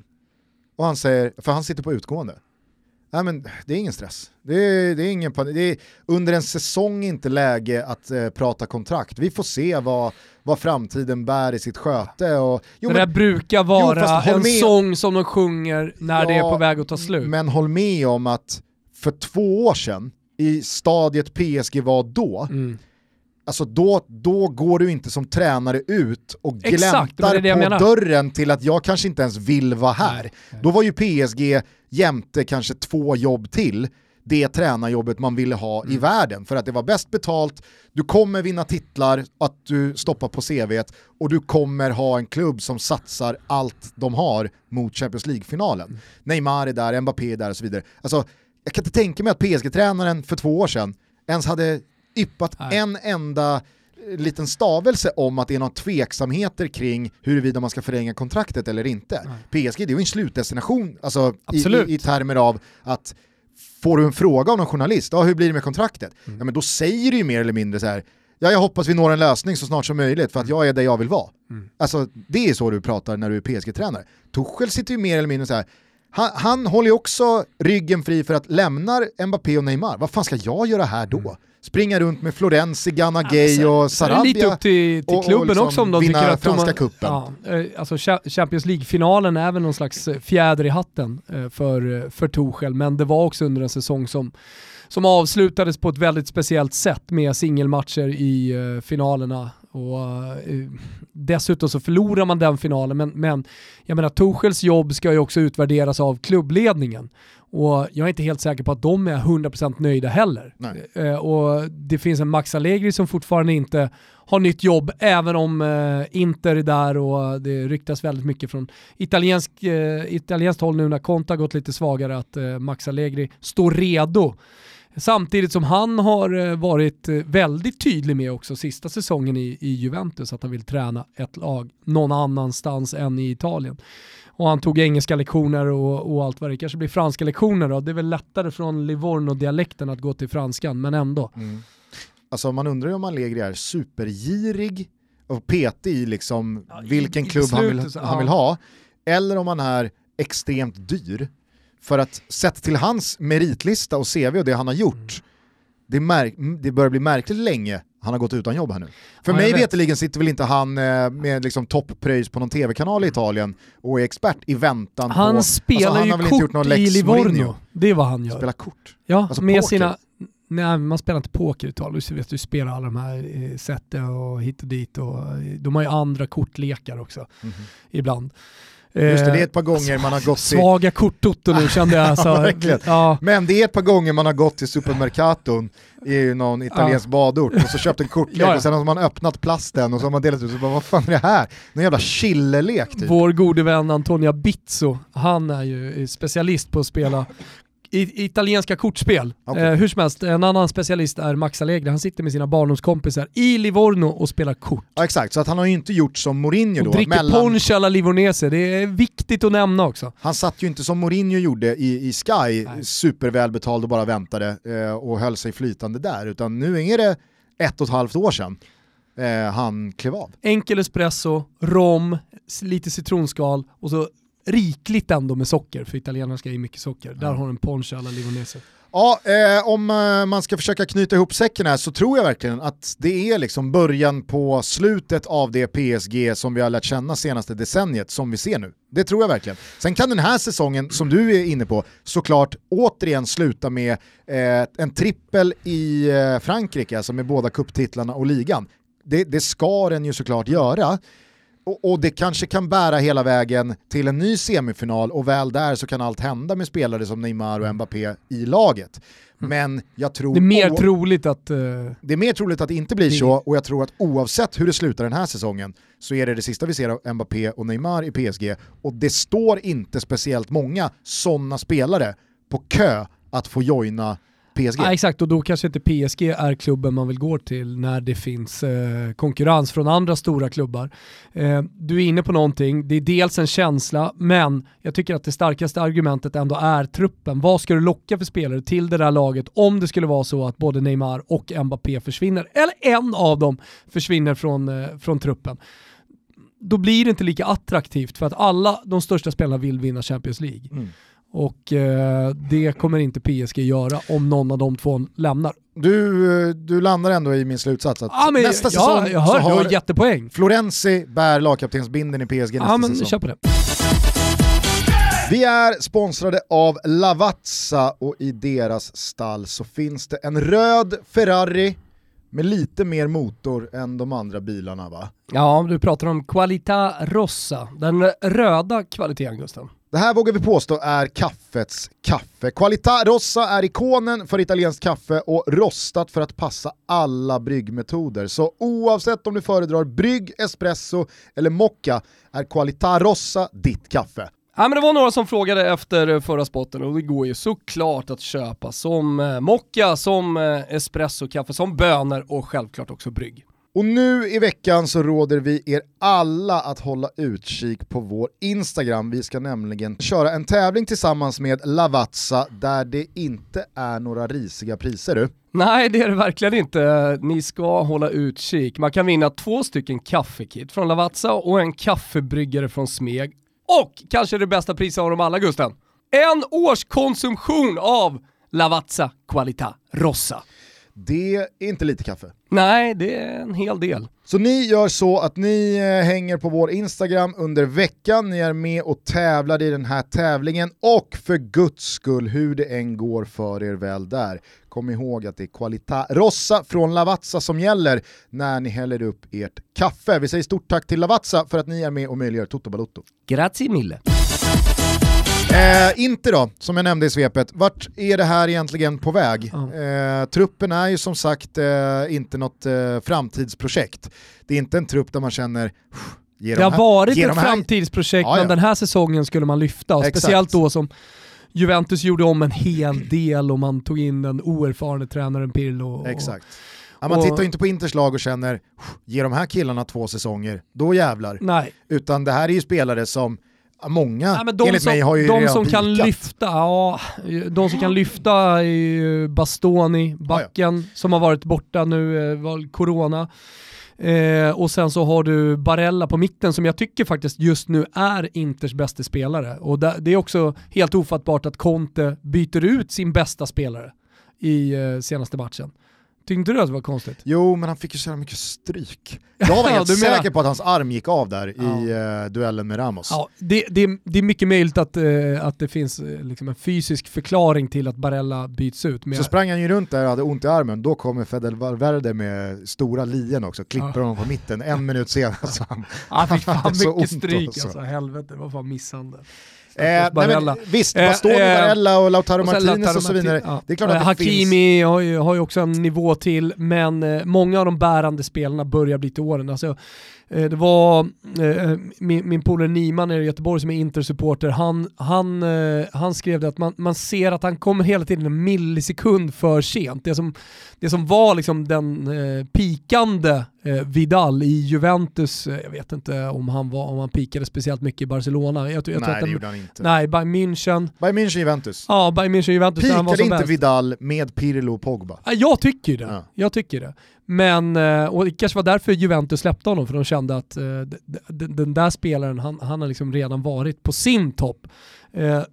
Speaker 1: Och han säger, för han sitter på utgående. Nej men det är ingen stress. Det är, det är ingen panik. Det är under en säsong inte läge att eh, prata kontrakt. Vi får se vad, vad framtiden bär i sitt sköte. Och, jo,
Speaker 2: det
Speaker 1: men-
Speaker 2: där brukar vara
Speaker 1: fast håll
Speaker 2: en
Speaker 1: med-
Speaker 2: sång som de sjunger när det är
Speaker 1: Ja,
Speaker 2: på väg att ta slut.
Speaker 1: Men håll med om att för två år sedan, i stadiet PSG var då,
Speaker 2: Mm.
Speaker 1: Alltså då, då går du inte som tränare ut och
Speaker 2: Exakt, det
Speaker 1: gläntar
Speaker 2: det
Speaker 1: på dörren till att jag kanske inte ens vill vara här.
Speaker 2: Nej, nej.
Speaker 1: Då var ju PSG jämte kanske två jobb till det tränarjobbet man ville ha
Speaker 2: Mm.
Speaker 1: i världen för att det var bäst betalt, du kommer vinna titlar, att du stoppar på CVt och du kommer ha en klubb som satsar allt de har mot Champions League-finalen.
Speaker 2: Mm.
Speaker 1: Neymar är där, Mbappé är där och så vidare. Alltså, jag kan inte tänka mig att PSG-tränaren för två år sedan ens hade yppat
Speaker 2: Nej.
Speaker 1: en enda eh, liten stavelse om att det är några tveksamheter kring huruvida man ska förlänga kontraktet eller inte. PSG det är ju en slutdestination alltså, i, i, i termer av att får du en fråga av någon journalist, ja, hur blir det med kontraktet?
Speaker 2: Mm.
Speaker 1: Ja, men då säger du ju mer eller mindre så här, ja, jag hoppas vi når en lösning så snart som möjligt för att jag är där jag vill vara.
Speaker 2: Mm.
Speaker 1: Alltså det är så du pratar när du är PSG-tränare. Tuchel sitter ju mer eller mindre så här, Han, han håller ju också ryggen fri för att lämna Mbappé och Neymar. Vad fan ska jag göra här då?
Speaker 2: Mm.
Speaker 1: Springa runt med Florenzi, Ghana Gay och
Speaker 2: det lite
Speaker 1: Sarabia?
Speaker 2: upp till, till
Speaker 1: och- och
Speaker 2: klubben
Speaker 1: liksom
Speaker 2: också om de
Speaker 1: vinna
Speaker 2: tycker att
Speaker 1: franska
Speaker 2: de,
Speaker 1: cupen.
Speaker 2: Ja, eh, alltså Cha- Champions League-finalen är väl någon slags eh, fjäder i hatten eh, för, för Tuchel, men det var också under en säsong som, som avslutades på ett väldigt speciellt sätt med singelmatcher i finalerna. Och, eh, dessutom så förlorar man den finalen, men, men jag menar Tuchels jobb ska ju också utvärderas av klubbledningen. Och jag är inte helt säker på att de är 100% nöjda heller. Eh, och det finns en Max Allegri som fortfarande inte har nytt jobb, även om eh, Inter är där och det ryktas väldigt mycket från italiensk, eh, italienskt håll nu när Conte har gått lite svagare att eh, Max Allegri står redo. Samtidigt som han har eh, varit eh, väldigt tydlig med också sista säsongen i, i Juventus att han vill träna ett lag någon annanstans än i Italien. Och han tog engelska lektioner och, och allt vad det kanske blir franska lektioner då. Det är väl lättare från Livorno-dialekten att gå till franskan, men ändå.
Speaker 1: Alltså man undrar ju om Allegri är supergirig och petig i liksom
Speaker 2: Ja, i-
Speaker 1: vilken
Speaker 2: i
Speaker 1: klubb han vill,
Speaker 2: beslutet så-
Speaker 1: han vill ha, eller om han är extremt dyr. För att sett till hans meritlista och CV och det han har
Speaker 2: Mm.
Speaker 1: gjort, det, märk- det börjar bli märkligt länge han har gått utan jobb här nu. För
Speaker 2: Ja,
Speaker 1: mig
Speaker 2: vet.
Speaker 1: veterligen sitter väl inte han eh, med liksom toppröjs på någon tv-kanal i Italien och är expert i väntan
Speaker 2: Han
Speaker 1: på...
Speaker 2: spelar
Speaker 1: alltså, han
Speaker 2: ju
Speaker 1: inte gjort
Speaker 2: kort
Speaker 1: någon
Speaker 2: i Livorno.
Speaker 1: Mourinho.
Speaker 2: Det är vad han gör.
Speaker 1: Spela kort.
Speaker 2: ja,
Speaker 1: alltså
Speaker 2: med
Speaker 1: poker.
Speaker 2: sina... Nej, man spelar inte poker i Italien. Du vet, du spelar alla de här eh, sätten och hit och dit. Och, eh, de har ju andra kortlekar också, ibland.
Speaker 1: Just det,
Speaker 2: Eh,
Speaker 1: det är ett par gånger man har gått till...
Speaker 2: Svaga korttoto nu kände jag. Så, [LAUGHS]
Speaker 1: verkligen.
Speaker 2: ja,
Speaker 1: Men det är ett par gånger man har gått till supermercaton i någon italiensk badort och så köpt en [LAUGHS] kortlek
Speaker 2: Ja, ja.
Speaker 1: och sen har man öppnat plasten och så har man delat ut och bara vad fan är det här? Någon jävla chillelek typ.
Speaker 2: Vår gode vän Antonia Bizzo, han är ju specialist på att spela i, italienska kortspel.
Speaker 1: Okej.
Speaker 2: Eh, hur som helst, en annan specialist är Max Allegri. Han sitter med sina barndomskompisar i Livorno och spelar kort.
Speaker 1: Ja, exakt, så att han har ju inte gjort som Mourinho
Speaker 2: Och
Speaker 1: då.
Speaker 2: dricker
Speaker 1: Mellan,
Speaker 2: punch alla Livonese. Det är viktigt att nämna också.
Speaker 1: han satt ju inte som Mourinho gjorde i, i Sky,
Speaker 2: Nej.
Speaker 1: supervälbetald och bara väntade eh, och höll sig flytande där. Utan nu är det ett och ett halvt år sedan eh, han klev av.
Speaker 2: Enkel espresso, rom, lite citronskal och så rikligt ändå med socker, för italienarna ska i mycket socker. Där har en ponche alla Livonese.
Speaker 1: Ja, eh, om eh, man ska försöka knyta ihop säcken här så tror jag verkligen att det är liksom början på slutet av det PSG som vi har lärt känna senaste decenniet som vi ser nu. Det tror jag verkligen. Sen kan den här säsongen, som du är inne på, såklart återigen sluta med eh, en trippel i eh, Frankrike, alltså med båda kupptitlarna och ligan. Det, det ska den ju såklart göra. Och, och det kanske kan bära hela vägen till en ny semifinal och väl där så kan allt hända med spelare som Neymar och Mbappé i laget. Men jag tror...
Speaker 2: Det är mer troligt att... eh,
Speaker 1: det är mer troligt att det inte blir
Speaker 2: Det-
Speaker 1: så och jag tror att oavsett hur det slutar den här säsongen så är det det sista vi ser av Mbappé och Neymar i PSG och det står inte speciellt många sådana spelare på kö att få joina PSG.
Speaker 2: Ja, exakt, och då kanske inte PSG är klubben man vill gå till när det finns eh, konkurrens från andra stora klubbar. Eh, du är inne på någonting, det är dels en känsla, men jag tycker att det starkaste argumentet ändå är truppen. Vad ska du locka för spelare till det där laget om det skulle vara så att både Neymar och Mbappé försvinner, eller en av dem försvinner från, eh, från truppen? Då blir det inte lika attraktivt för att alla de största spelarna vill vinna Champions League.
Speaker 1: Mm.
Speaker 2: Och eh, det kommer inte PSG göra om någon av de två lämnar.
Speaker 1: Du, eh, du landar ändå i min slutsats att
Speaker 2: Ja, men,
Speaker 1: nästa
Speaker 2: ja,
Speaker 1: säsong
Speaker 2: jag
Speaker 1: så
Speaker 2: hör,
Speaker 1: har
Speaker 2: har jättepoäng.
Speaker 1: Florenzi bär lagkaptensbindeln i PSG nästa
Speaker 2: Ja men
Speaker 1: säsong.
Speaker 2: kör på det.
Speaker 1: Vi är sponsrade av Lavazza och i deras stall så finns det en röd Ferrari med lite mer motor än de andra bilarna va?
Speaker 2: Ja, du pratar om Qualita Rossa, den röda kvaliteten Gusten.
Speaker 1: Det här vågar vi påstå är kaffets kaffe. Qualita Rossa är ikonen för italienskt kaffe och rostat för att passa alla bryggmetoder. Så oavsett om du föredrar brygg, espresso eller mocca är Qualita Rossa ditt kaffe.
Speaker 2: Ja, men det var några som frågade efter eh, förra spotten och det går ju såklart att köpa som eh, mocka, som espressokaffe, espresso-kaffe, som bönor och självklart också brygg.
Speaker 1: Och nu i veckan så råder vi er alla att hålla utkik på vår Instagram. Vi ska nämligen köra en tävling tillsammans med Lavazza där det inte är några risiga priser du.
Speaker 2: Nej, det är det verkligen inte. Ni ska hålla utkik. Man kan vinna två stycken kaffekit från Lavazza och en kaffebryggare från Smeg. Och kanske det bästa priset av dem alla Gusten. en års konsumtion av Lavazza Qualità Rossa.
Speaker 1: Det är inte lite kaffe.
Speaker 2: Nej, det är en hel del.
Speaker 1: Så ni gör så att ni eh, hänger på vår Instagram under veckan, ni är med och tävlar i den här tävlingen och för guds skull, hur det än går för er väl där, kom ihåg att det är Qualità Rossa från Lavazza som gäller när ni häller upp ert kaffe. Vi säger stort tack till Lavazza för att ni är med och möjliggör Toto Balotto.
Speaker 2: Grazie mille.
Speaker 1: Eh, inte då, som jag nämnde i svepet, vart är det här egentligen på väg? Eh, truppen är ju som sagt eh, inte något eh, framtidsprojekt. Det är inte en trupp där man känner, ge
Speaker 2: Det
Speaker 1: de
Speaker 2: har
Speaker 1: här-
Speaker 2: varit ett
Speaker 1: de här-
Speaker 2: framtidsprojekt,
Speaker 1: Ja, ja.
Speaker 2: men den här säsongen skulle man lyfta. Och
Speaker 1: Exakt.
Speaker 2: speciellt då som Juventus gjorde om en hel del och man tog in den oerfarne tränaren Pirlo. Och,
Speaker 1: Exakt. Ja, man
Speaker 2: och-
Speaker 1: tittar inte på Inters lag och känner, ge de här killarna två säsonger, då jävlar.
Speaker 2: Nej,
Speaker 1: Utan det här är ju spelare som, många
Speaker 2: Nej, men de
Speaker 1: enligt
Speaker 2: som,
Speaker 1: mig har ju
Speaker 2: de
Speaker 1: redan
Speaker 2: som kan lyfta, ja, de som kan lyfta är ju Bastoni, backen, som har varit borta nu, eh, corona. Eh, och sen så har du Barella på mitten som jag tycker faktiskt just nu är Inters bästa spelare. Och det, det är också helt ofattbart att Conte byter ut sin bästa spelare i eh, senaste matchen. Tyckte du att det var konstigt?
Speaker 1: Jo, men han fick ju så jävla mycket stryk. Jag var [LAUGHS] helt säker på att hans arm gick av där
Speaker 2: Ja.
Speaker 1: i eh, duellen med Ramos.
Speaker 2: Ja, det, det, det är mycket möjligt att, eh, att det finns eh, liksom en fysisk förklaring till att Barella byts ut. Men
Speaker 1: Så
Speaker 2: jag-
Speaker 1: sprang han ju runt där och hade ont i armen, då kommer Fedel Valverde med stora lien också, klipper
Speaker 2: Ja.
Speaker 1: honom på mitten, en minut senare så han, [LAUGHS]
Speaker 2: Han fick fan mycket stryk alltså, helvete, det var fan misshandel.
Speaker 1: Eh, nej, men, visst,
Speaker 2: Eh,
Speaker 1: Bastoni,
Speaker 2: eh,
Speaker 1: Barella och Lautaro
Speaker 2: Och
Speaker 1: Martinez
Speaker 2: Lautaro
Speaker 1: och så vidare.
Speaker 2: Ja.
Speaker 1: Det är klart att det
Speaker 2: Hakimi
Speaker 1: finns...
Speaker 2: har, ju, har ju också en nivå till, men eh, många av de bärande spelarna börjar bli till åren. Alltså, eh, det var eh, min, min polare Niman nere i Göteborg som är Inter-supporter, han, han, eh, han skrev det att man, man ser att han kommer hela tiden en millisekund för sent. Det som, det som var liksom den eh, pikande eh, Vidal i Juventus, eh, jag vet inte om han, var, om han pikade speciellt mycket i Barcelona. Jag, jag
Speaker 1: Nej, det
Speaker 2: den,
Speaker 1: gjorde han inte.
Speaker 2: nej, Bayern München,
Speaker 1: Bayern München, Juventus.
Speaker 2: Ja, Bayern München Juventus där han var
Speaker 1: Pikade
Speaker 2: som
Speaker 1: inte
Speaker 2: bäst.
Speaker 1: Vidal med Pirlo och Pogba?
Speaker 2: Ja, Jag tycker det.
Speaker 1: Ja.
Speaker 2: Jag tycker det. Men, eh, och det kanske var därför Juventus släppte honom, för de kände att eh, den där spelaren, han, han har liksom redan varit på sin topp.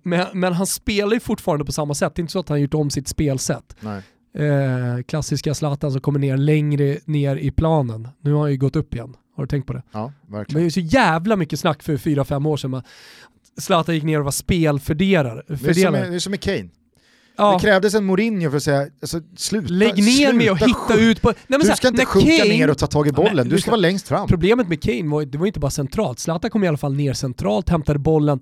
Speaker 2: Men, men han spelar ju fortfarande på samma sätt, det är inte så att han har gjort om sitt spelsätt.
Speaker 1: Nej.
Speaker 2: Eh, Klassiska Zlatan som kommer ner längre ner i planen. Nu har han ju gått upp igen. Har du tänkt på det?
Speaker 1: Ja,
Speaker 2: Det var
Speaker 1: verkligen.
Speaker 2: ju så jävla mycket snack för 4-5 år sedan. men Zlatan gick ner och var spelfördelare.
Speaker 1: Det är, det är som med Kane.
Speaker 2: Ja.
Speaker 1: Det krävdes en Mourinho för att säga, alltså, sluta,
Speaker 2: Lägg ner med att
Speaker 1: sluta
Speaker 2: hitta ut på... Nej,
Speaker 1: Du
Speaker 2: här,
Speaker 1: ska inte
Speaker 2: när
Speaker 1: sjunka
Speaker 2: Kane-
Speaker 1: ner och ta tag i
Speaker 2: Ja, men
Speaker 1: bollen, du ska vara längst fram.
Speaker 2: Problemet med Kane var, det var inte bara centralt, Zlatan kom i alla fall ner centralt, hämtade bollen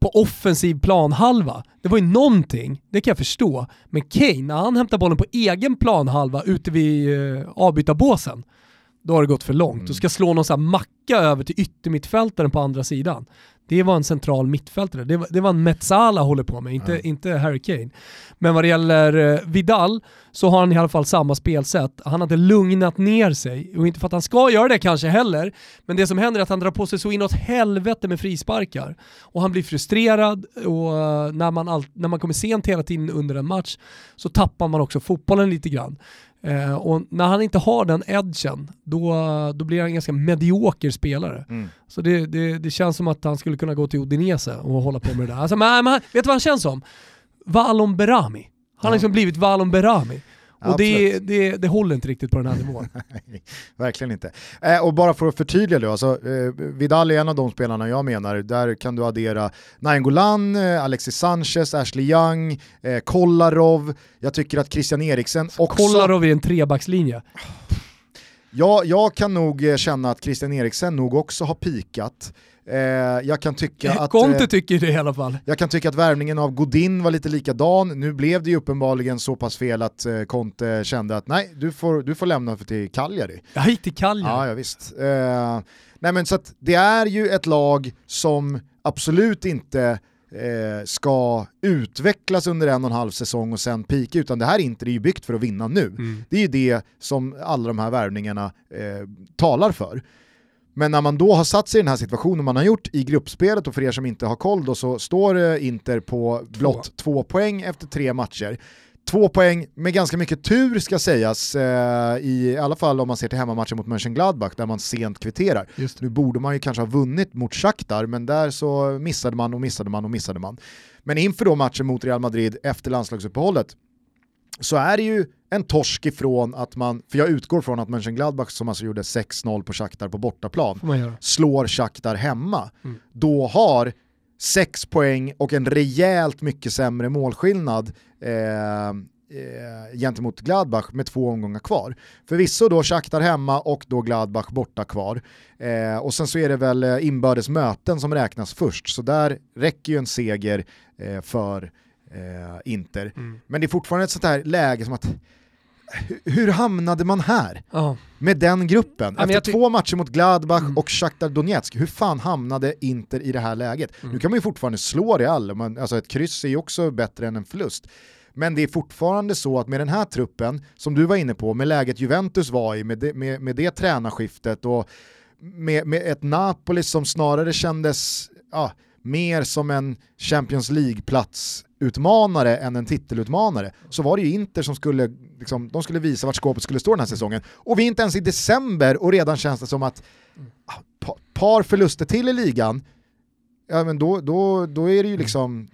Speaker 2: på offensiv planhalva. Det var ju någonting, det kan jag förstå. Men Kane, när han hämtar bollen på egen planhalva ute vid uh, avbytarbåsen, då har det gått för långt.
Speaker 1: Mm.
Speaker 2: Du ska slå någon sån här macka över till yttermittfältaren på andra sidan. Det var en central mittfältare. Det var, det var en Metzala håller på med, inte,
Speaker 1: Ja.
Speaker 2: inte Harry Kane. Men vad det gäller eh, Vidal så har han i alla fall samma spelsätt. Han inte lugnat ner sig, och inte för att han ska göra det kanske heller, men det som händer är att han drar på sig så inåt helvete med frisparkar. Och han blir frustrerad och eh, när man, all, när man kommer sent hela tiden under en match så tappar man också fotbollen lite grann. Eh, och när han inte har den edgen, då, då blir han en ganska medioker spelare.
Speaker 1: Mm.
Speaker 2: Så det, det, det känns som att han skulle kunna gå till Udinese och hålla på med det där. Alltså, men, men, vet du vad han känns som? Valon Berami. Han har liksom blivit Valon Berami. Och det, det, det håller inte riktigt på den här nivån. [LAUGHS]
Speaker 1: Verkligen inte. Eh, och bara för att förtydliga då, alltså, eh, Vidal är en av de spelarna jag menar, där kan du addera Nainggolan, eh, Alexis Sanchez, Ashley Young, eh, Kolarov, jag tycker att Christian Eriksen också...
Speaker 2: Kolarov i en trebackslinje.
Speaker 1: Ja, jag kan nog eh, känna att Christian Eriksen nog också har pikat. Eh, jag, kan tycka att,
Speaker 2: Conte
Speaker 1: eh,
Speaker 2: tycker det i alla fall.
Speaker 1: jag kan tycka att värvningen av Godin var lite likadan. Nu blev det ju uppenbarligen så pass fel att eh, Conte kände att nej, du får, du får lämna för till Cagliari.
Speaker 2: Jag gick till Cagliari.
Speaker 1: Ja, ja visst. Eh, nej men så att det är ju ett lag som absolut inte eh, ska utvecklas under en och en halv säsong och sen pika, utan det här Inter är ju byggt för att vinna nu.
Speaker 2: Mm.
Speaker 1: Det är ju det som alla de här värvningarna eh, talar för. Men när man då har satt sig i den här situationen man har gjort i gruppspelet och för er som inte har koll då så står eh, Inter på blott två poäng efter tre matcher. Två poäng med ganska mycket tur ska sägas, eh, i alla fall om man ser till hemmamatchen mot Mönchengladbach där man sent kvitterar. Nu borde man ju kanske ha vunnit mot Shakhtar, men där så missade man och missade man och missade man. Men inför då matchen mot Real Madrid efter landslagsuppehållet så är det ju en torsk ifrån att man, för jag utgår från att Mönchengladbach som alltså gjorde 6-0 på Shakhtar på bortaplan, slår Shakhtar hemma,
Speaker 2: Mm.
Speaker 1: då har sex poäng och en rejält mycket sämre målskillnad eh, eh, gentemot Gladbach med två omgångar kvar. Förvisso då Shakhtar hemma och då Gladbach borta kvar. Eh, och sen så är det väl eh, inbördes möten som räknas först, så där räcker ju en seger eh, för eh, Inter.
Speaker 2: Mm.
Speaker 1: Men det är fortfarande ett sånt här läge som att hur- hamnade man här?
Speaker 2: Ja.
Speaker 1: med den gruppen.
Speaker 2: men
Speaker 1: Efter två matcher mot Gladbach
Speaker 2: Mm.
Speaker 1: och Shakhtar Donetsk, hur fan hamnade Inter i det här läget?
Speaker 2: Mm.
Speaker 1: Nu kan man ju fortfarande slå Real, man, alltså ett kryss är ju också bättre än en förlust. Men det är fortfarande så att med den här truppen, som du var inne på, med läget Juventus var i, med det, med, med det tränarskiftet och med, med ett Napoli som snarare kändes ja, mer som en Champions League-platsutmanare än en titelutmanare så var det ju Inter som skulle, liksom, de skulle visa vart skåpet skulle stå den här säsongen. Och vi är inte ens i december och redan känns det som att ah, par förluster till i ligan, ja men då, då, då är det ju liksom,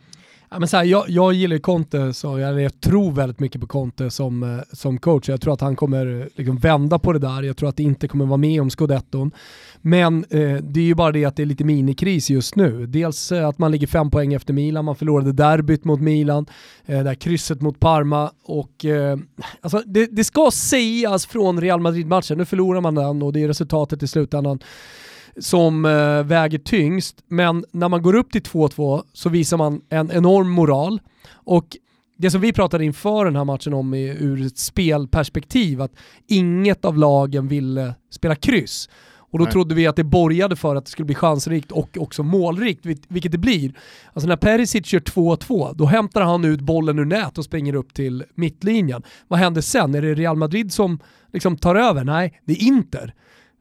Speaker 2: Ja, men så här, jag, jag gillar ju Conte, så, eller jag tror väldigt mycket på Conte som, eh, som coach. Jag tror att han kommer eh, liksom vända på det där. Jag tror att det inte kommer vara med om scudetton. Men eh, det är ju bara det att det är lite minikris just nu. Dels eh, att man ligger fem poäng efter Milan, man förlorade derbyt mot Milan, eh, det här krysset mot Parma och eh, alltså det, det ska sägas från Real Madrid-matchen, nu förlorar man den och det är resultatet i slutändan som eh, väger tyngst. Men när man går upp till 2-2 så visar man en enorm moral. Och det som vi pratade inför den här matchen om i, ur ett spelperspektiv, att inget av lagen ville spela kryss. Och då
Speaker 1: Nej.
Speaker 2: trodde vi att det borgade för att det skulle bli chansrikt och också målrikt, vil- vilket det blir. Alltså när Perisic gör 2-2, då hämtar han ut bollen ur nät och springer upp till mittlinjen. Vad händer sen? Är det Real Madrid som liksom tar över? Nej, det är Inter.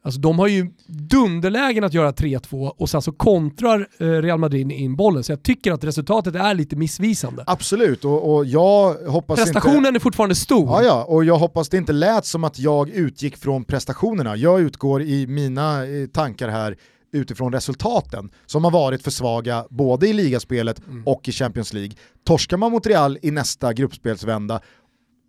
Speaker 2: Alltså de har ju dunderlägen att göra 3-2 och sen så kontrar eh, Real Madrid in bollen. Så jag tycker att resultatet är lite missvisande.
Speaker 1: absolut, och, och jag hoppas inte...
Speaker 2: Prestationen är fortfarande stor.
Speaker 1: Ja, ja, och jag hoppas det inte lät som att jag utgick från prestationerna. Jag utgår i mina eh, tankar här utifrån resultaten som har varit för svaga både i ligaspelet och i Champions League. Torskar man mot Real i nästa gruppspelsvända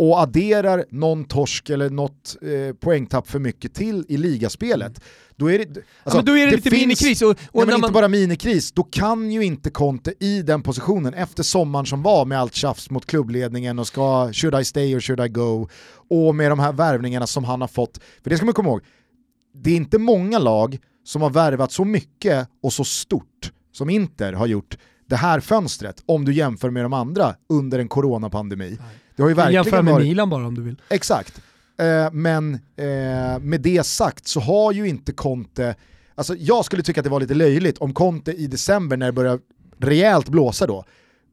Speaker 1: och adderar någon torsk eller något eh, poängtapp för mycket till i ligaspelet, då är det...
Speaker 2: Ja,
Speaker 1: alltså,
Speaker 2: men då är det, lite
Speaker 1: finns-
Speaker 2: minikris. Och, och
Speaker 1: Nej, men inte
Speaker 2: man,
Speaker 1: bara minikris, då kan ju inte Conte i den positionen efter sommaren som var med allt tjafs mot klubbledningen och ska should I stay or should I go och med de här värvningarna som han har fått. För det ska man komma ihåg, det är inte många lag som har värvat så mycket och så stort som Inter har gjort det här fönstret om du jämför med de andra under en coronapandemi. Det har ju
Speaker 2: jämför
Speaker 1: verkligen
Speaker 2: med
Speaker 1: varit...
Speaker 2: Milan bara om du vill.
Speaker 1: Exakt. Eh, men eh, med det sagt så har ju inte Conte, alltså jag skulle tycka att det var lite löjligt om Conte i december när det börjar rejält blåsa då,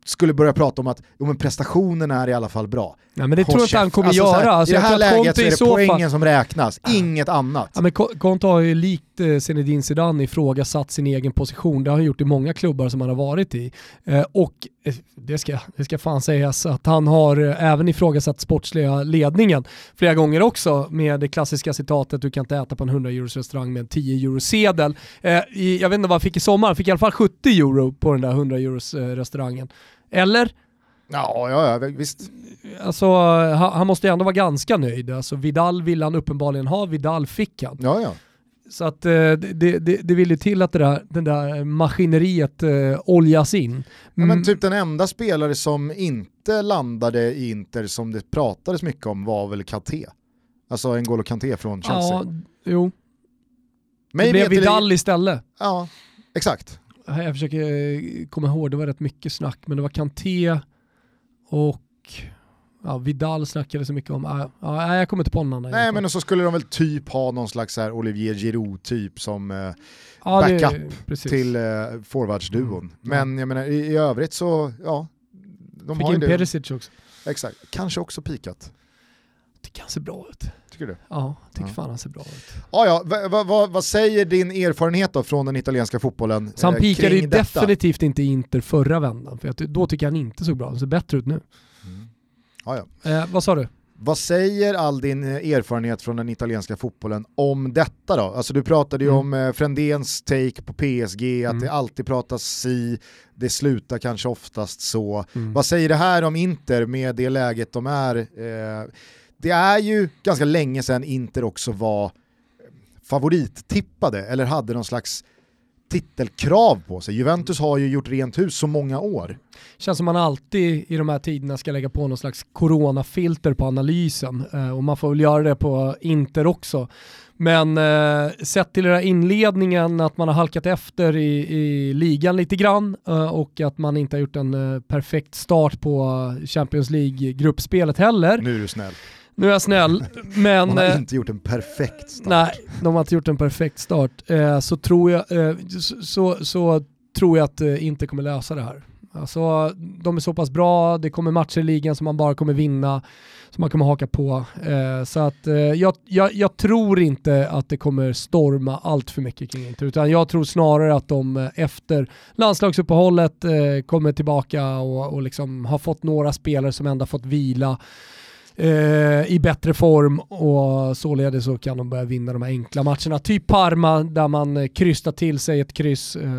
Speaker 1: skulle börja prata om att jo, men prestationen är i alla fall bra.
Speaker 2: Ja, men det
Speaker 1: Håll
Speaker 2: tror jag inte han kommer
Speaker 1: Alltså, så här,
Speaker 2: göra. Alltså,
Speaker 1: I det här läget så är det
Speaker 2: så
Speaker 1: poängen
Speaker 2: fall-
Speaker 1: som räknas, inget annat.
Speaker 2: Ja, men Co- Conte har ju likt eh, Zinedine Zidane ifrågasatt sin egen position. Det har han gjort i många klubbar som han har varit i. Eh, och det ska, det ska fan sägas att han har eh, även ifrågasatt sportsliga ledningen flera gånger också med det klassiska citatet du kan inte äta på en 100 euros restaurang med en 10 euro sedel. Eh, i, jag vet inte vad han fick i sommar, han fick i alla fall 70 euro på den där 100 euros eh, restaurangen. Eller?
Speaker 1: Ja, ja, ja visst.
Speaker 2: Alltså, han, han måste ju ändå vara ganska nöjd. Alltså, Vidal ville han uppenbarligen ha, Vidal fick han.
Speaker 1: Ja, ja.
Speaker 2: Så att eh, det, det, det vill ju till att det där, det där maskineriet eh, oljas in.
Speaker 1: Ja,
Speaker 2: Mm,
Speaker 1: men typ den enda spelare som inte landade i Inter som det pratades mycket om var väl Kanté. Alltså N'Golo Kanté från Chelsea.
Speaker 2: ja, jo.
Speaker 1: Mig
Speaker 2: det blev Vidal istället.
Speaker 1: Ja, exakt.
Speaker 2: Jag försöker eh, komma ihåg, det var rätt mycket snack, men det var Kanté och ja, Vidal snackade så mycket om. Ja, ja, jag kommer inte på någon annan. i
Speaker 1: Nej men och så skulle de väl typ ha någon slags så här Olivier Giroud-typ som eh,
Speaker 2: ja, det-
Speaker 1: backup
Speaker 2: precis.
Speaker 1: till eh, forwardsduon.
Speaker 2: Mm.
Speaker 1: Men jag menar i, i övrigt så, ja. De
Speaker 2: Fick
Speaker 1: har
Speaker 2: in
Speaker 1: det.
Speaker 2: Perisic också.
Speaker 1: Exakt, kanske också pikat.
Speaker 2: Tycker han ser bra ut.
Speaker 1: Tycker du?
Speaker 2: Ja, tycker
Speaker 1: Ja.
Speaker 2: fan han ser bra ut.
Speaker 1: Ja, ja, va, va, va, vad säger din erfarenhet då från den italienska fotbollen
Speaker 2: Så han
Speaker 1: eh,
Speaker 2: pikade ju
Speaker 1: detta?
Speaker 2: definitivt inte Inter förra vändan, för att då tycker jag han inte såg bra Han ser bättre ut nu.
Speaker 1: Ja, ja.
Speaker 2: Eh, vad sa du?
Speaker 1: Vad säger all din eh, erfarenhet från den italienska fotbollen om detta då? Alltså du pratade ju
Speaker 2: Mm.
Speaker 1: om eh, Frändéns take på PSG, att
Speaker 2: Mm.
Speaker 1: det alltid pratas si, det slutar kanske oftast så.
Speaker 2: Mm.
Speaker 1: Vad säger det här om Inter med det läget de är? Eh, det är ju ganska länge sedan Inter också var favorittippade eller hade någon slags titelkrav på sig. Juventus har ju gjort rent hus så många år.
Speaker 2: Känns som man alltid i de här tiderna ska lägga på någon slags coronafilter på analysen eh, och man får väl göra det på Inter också. Men eh, sett till den här inledningen att man har halkat efter i, i ligan lite grann eh, och att man inte har gjort en eh, perfekt start på Champions League-gruppspelet heller.
Speaker 1: Nu är du snäll.
Speaker 2: Nu är jag snäll, men...
Speaker 1: Man har
Speaker 2: eh,
Speaker 1: inte gjort en perfekt start.
Speaker 2: Nej, de har inte gjort en perfekt start. Eh, så, tror jag, eh, så, så, tror jag att inte kommer lösa det här. Alltså, de är så pass bra, det kommer matcher i ligan som man bara kommer vinna, som man kommer haka på. Eh, så att eh, jag, jag, jag tror inte att det kommer storma allt för mycket kring Inter, utan jag tror snarare att de efter landslagsuppehållet eh, kommer tillbaka och, och liksom har fått några spelare som ändå fått vila eh, i bättre form och således så kan de börja vinna de här enkla matcherna. Typ Parma där man eh, krystar till sig ett kryss, eh,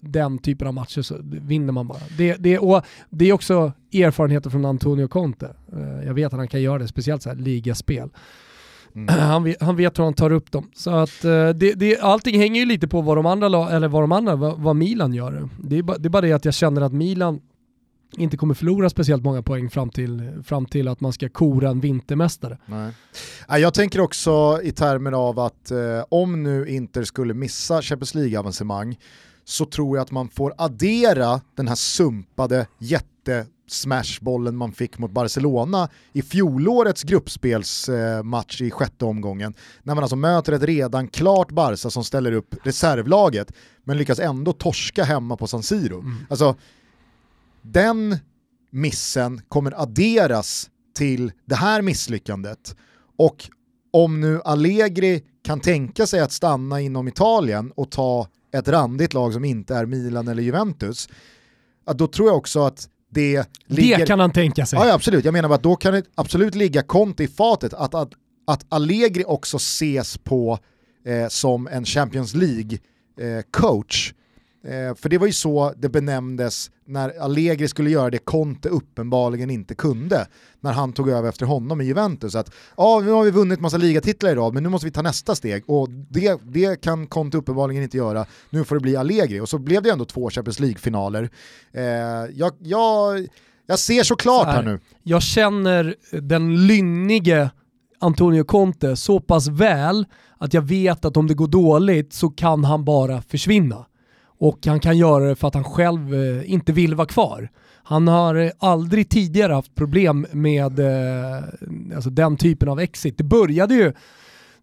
Speaker 2: den typen av matcher så vinner man bara. Det, det, och det är också erfarenheter från Antonio Conte. Eh, jag vet att han kan göra det, speciellt så här ligaspel.
Speaker 1: Mm. [CLEARS THROAT]
Speaker 2: Han, vet, han vet hur han tar upp dem. Så att eh, det, det, allting hänger ju lite på vad de andra, eller vad, de andra vad, vad Milan gör. Det är, ba, det är bara det att jag känner att Milan inte kommer förlora speciellt många poäng fram till, fram till att man ska kora en vintermästare.
Speaker 1: Nej. Jag tänker också i termer av att eh, om nu Inter skulle missa Champions League-avancemang så tror jag att man får addera den här sumpade jätte-smashbollen man fick mot Barcelona i fjolårets gruppspelsmatch i sjätte omgången. När man alltså möter ett redan klart Barca som ställer upp reservlaget men lyckas ändå torska hemma på San Siro. Alltså, den missen kommer adderas till det här misslyckandet och om nu Allegri kan tänka sig att stanna inom Italien och ta ett randigt lag som inte är Milan eller Juventus, då tror jag också att det ligger...
Speaker 2: Det kan han tänka sig.
Speaker 1: Ja, ja, absolut, jag menar att då kan det absolut ligga Conte i fatet att, att, att Allegri också ses på eh, som en Champions League-coach. Eh, för det var ju så det benämndes när Allegri skulle göra det Conte uppenbarligen inte kunde när han tog över efter honom i Juventus. Att ja, nu har vi vunnit massa ligatitlar i rad men nu måste vi ta nästa steg och det, det kan Conte uppenbarligen inte göra. Nu får det bli Allegri och så blev det ändå två Champions League-finaler. Eh, jag, jag, jag ser såklart
Speaker 2: Så här.
Speaker 1: här nu.
Speaker 2: Jag känner den lynnige Antonio Conte så pass väl att jag vet att om det går dåligt så kan han bara försvinna. Och han kan göra det för att han själv eh, inte vill vara kvar. Han har eh, aldrig tidigare haft problem med eh, alltså den typen av exit. Det började ju,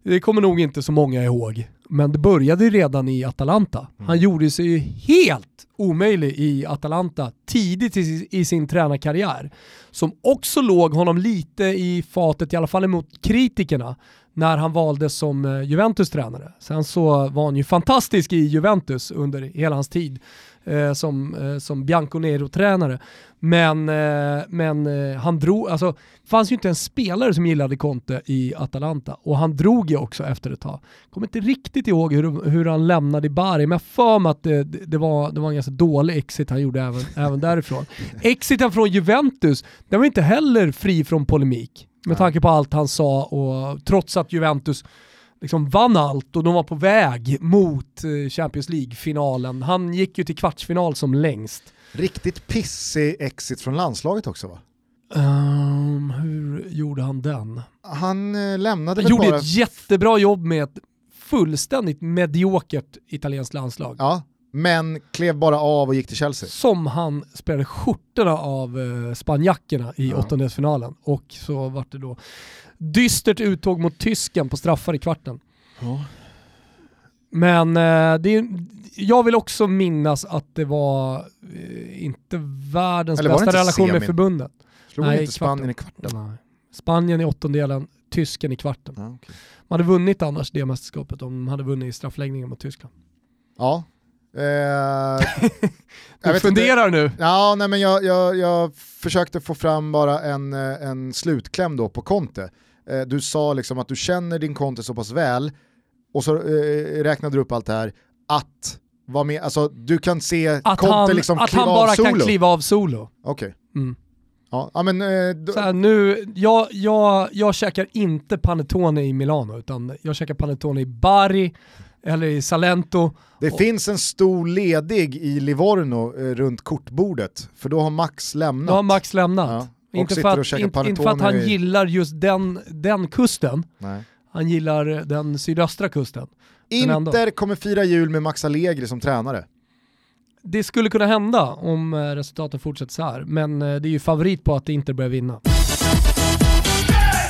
Speaker 2: det kommer nog inte så många ihåg, men det började ju redan i Atalanta. Han gjorde sig ju helt omöjlig i Atalanta tidigt i, i sin tränarkarriär. Som också låg honom lite i fatet, i alla fall emot kritikerna, när han valdes som eh, Juventus tränare. Sen så var han ju fantastisk i Juventus under hela hans tid eh, som, eh, som Bianconero-tränare. Men, eh, men eh, han drog, alltså fanns ju inte en spelare som gillade Conte i Atalanta och han drog ju också efter ett tag. Kommer inte riktigt ihåg hur, hur han lämnade i Bari, men jag för mig att det, det, var, det var en ganska dålig exit han gjorde även, även därifrån. [LAUGHS] Exiten från Juventus, den var inte heller fri från polemik med tanke på allt han sa och trots att Juventus liksom vann allt och de var på väg mot eh, Champions League-finalen. Han gick ju till kvartsfinal som längst.
Speaker 1: Riktigt pissig exit från landslaget också va?
Speaker 2: Ehm, hur gjorde han den?
Speaker 1: Han eh, lämnade
Speaker 2: Han gjorde
Speaker 1: bara...
Speaker 2: ett jättebra jobb med ett fullständigt mediokert italienskt landslag.
Speaker 1: Ja, men klev bara av och gick till Chelsea.
Speaker 2: Som han spelade skjortorna av eh, spanjackerna i
Speaker 1: Ja.
Speaker 2: åttondelsfinalen. Och så vart det då dystert uttåg mot tysken på straffar i kvarten. Men eh, det är, jag vill också minnas att det var eh, inte världens
Speaker 1: Eller
Speaker 2: bästa
Speaker 1: inte
Speaker 2: relation med
Speaker 1: semin?
Speaker 2: förbundet.
Speaker 1: Slog
Speaker 2: Nej,
Speaker 1: inte Spanien i kvarten?
Speaker 2: Nej. Spanien i åttondelen, tysken i kvarten.
Speaker 1: Ja, okej.
Speaker 2: Man hade vunnit annars det mästerskapet om de hade vunnit i straffläggningen mot Tyskland.
Speaker 1: ja. Eh, [LAUGHS]
Speaker 2: Du funderar nu.
Speaker 1: Ja, nej, men jag, jag, jag försökte få fram bara en, eh, en slutkläm då på Conte. Eh, du sa liksom att du känner din Conte så pass väl och så eh, räknade du upp allt det här att vara med, alltså, du kan se
Speaker 2: Att
Speaker 1: Conte
Speaker 2: han,
Speaker 1: liksom
Speaker 2: att
Speaker 1: kliva
Speaker 2: han bara
Speaker 1: av solo.
Speaker 2: kan kliva av solo.
Speaker 1: Okej.
Speaker 2: Mm.
Speaker 1: Ja, men, eh, då,
Speaker 2: Så här, nu, jag, jag, jag käkar inte panettone i Milano, utan jag käkar panettone i Bari eller i Salento.
Speaker 1: det
Speaker 2: och-
Speaker 1: finns en stor ledig i Livorno eh, runt kortbordet, för då har Max lämnat.
Speaker 2: Nu har Max lämnat.
Speaker 1: Ja,
Speaker 2: Inte, för att,
Speaker 1: käkar
Speaker 2: inte, för att han
Speaker 1: i-
Speaker 2: gillar just den, den kusten,
Speaker 1: Nej.
Speaker 2: han gillar den sydöstra kusten.
Speaker 1: Inter kommer fira jul med Max Allegri som tränare.
Speaker 2: Det skulle kunna hända om eh, resultaten fortsätter så här, men eh, det är ju favorit på att Inter börjar vinna.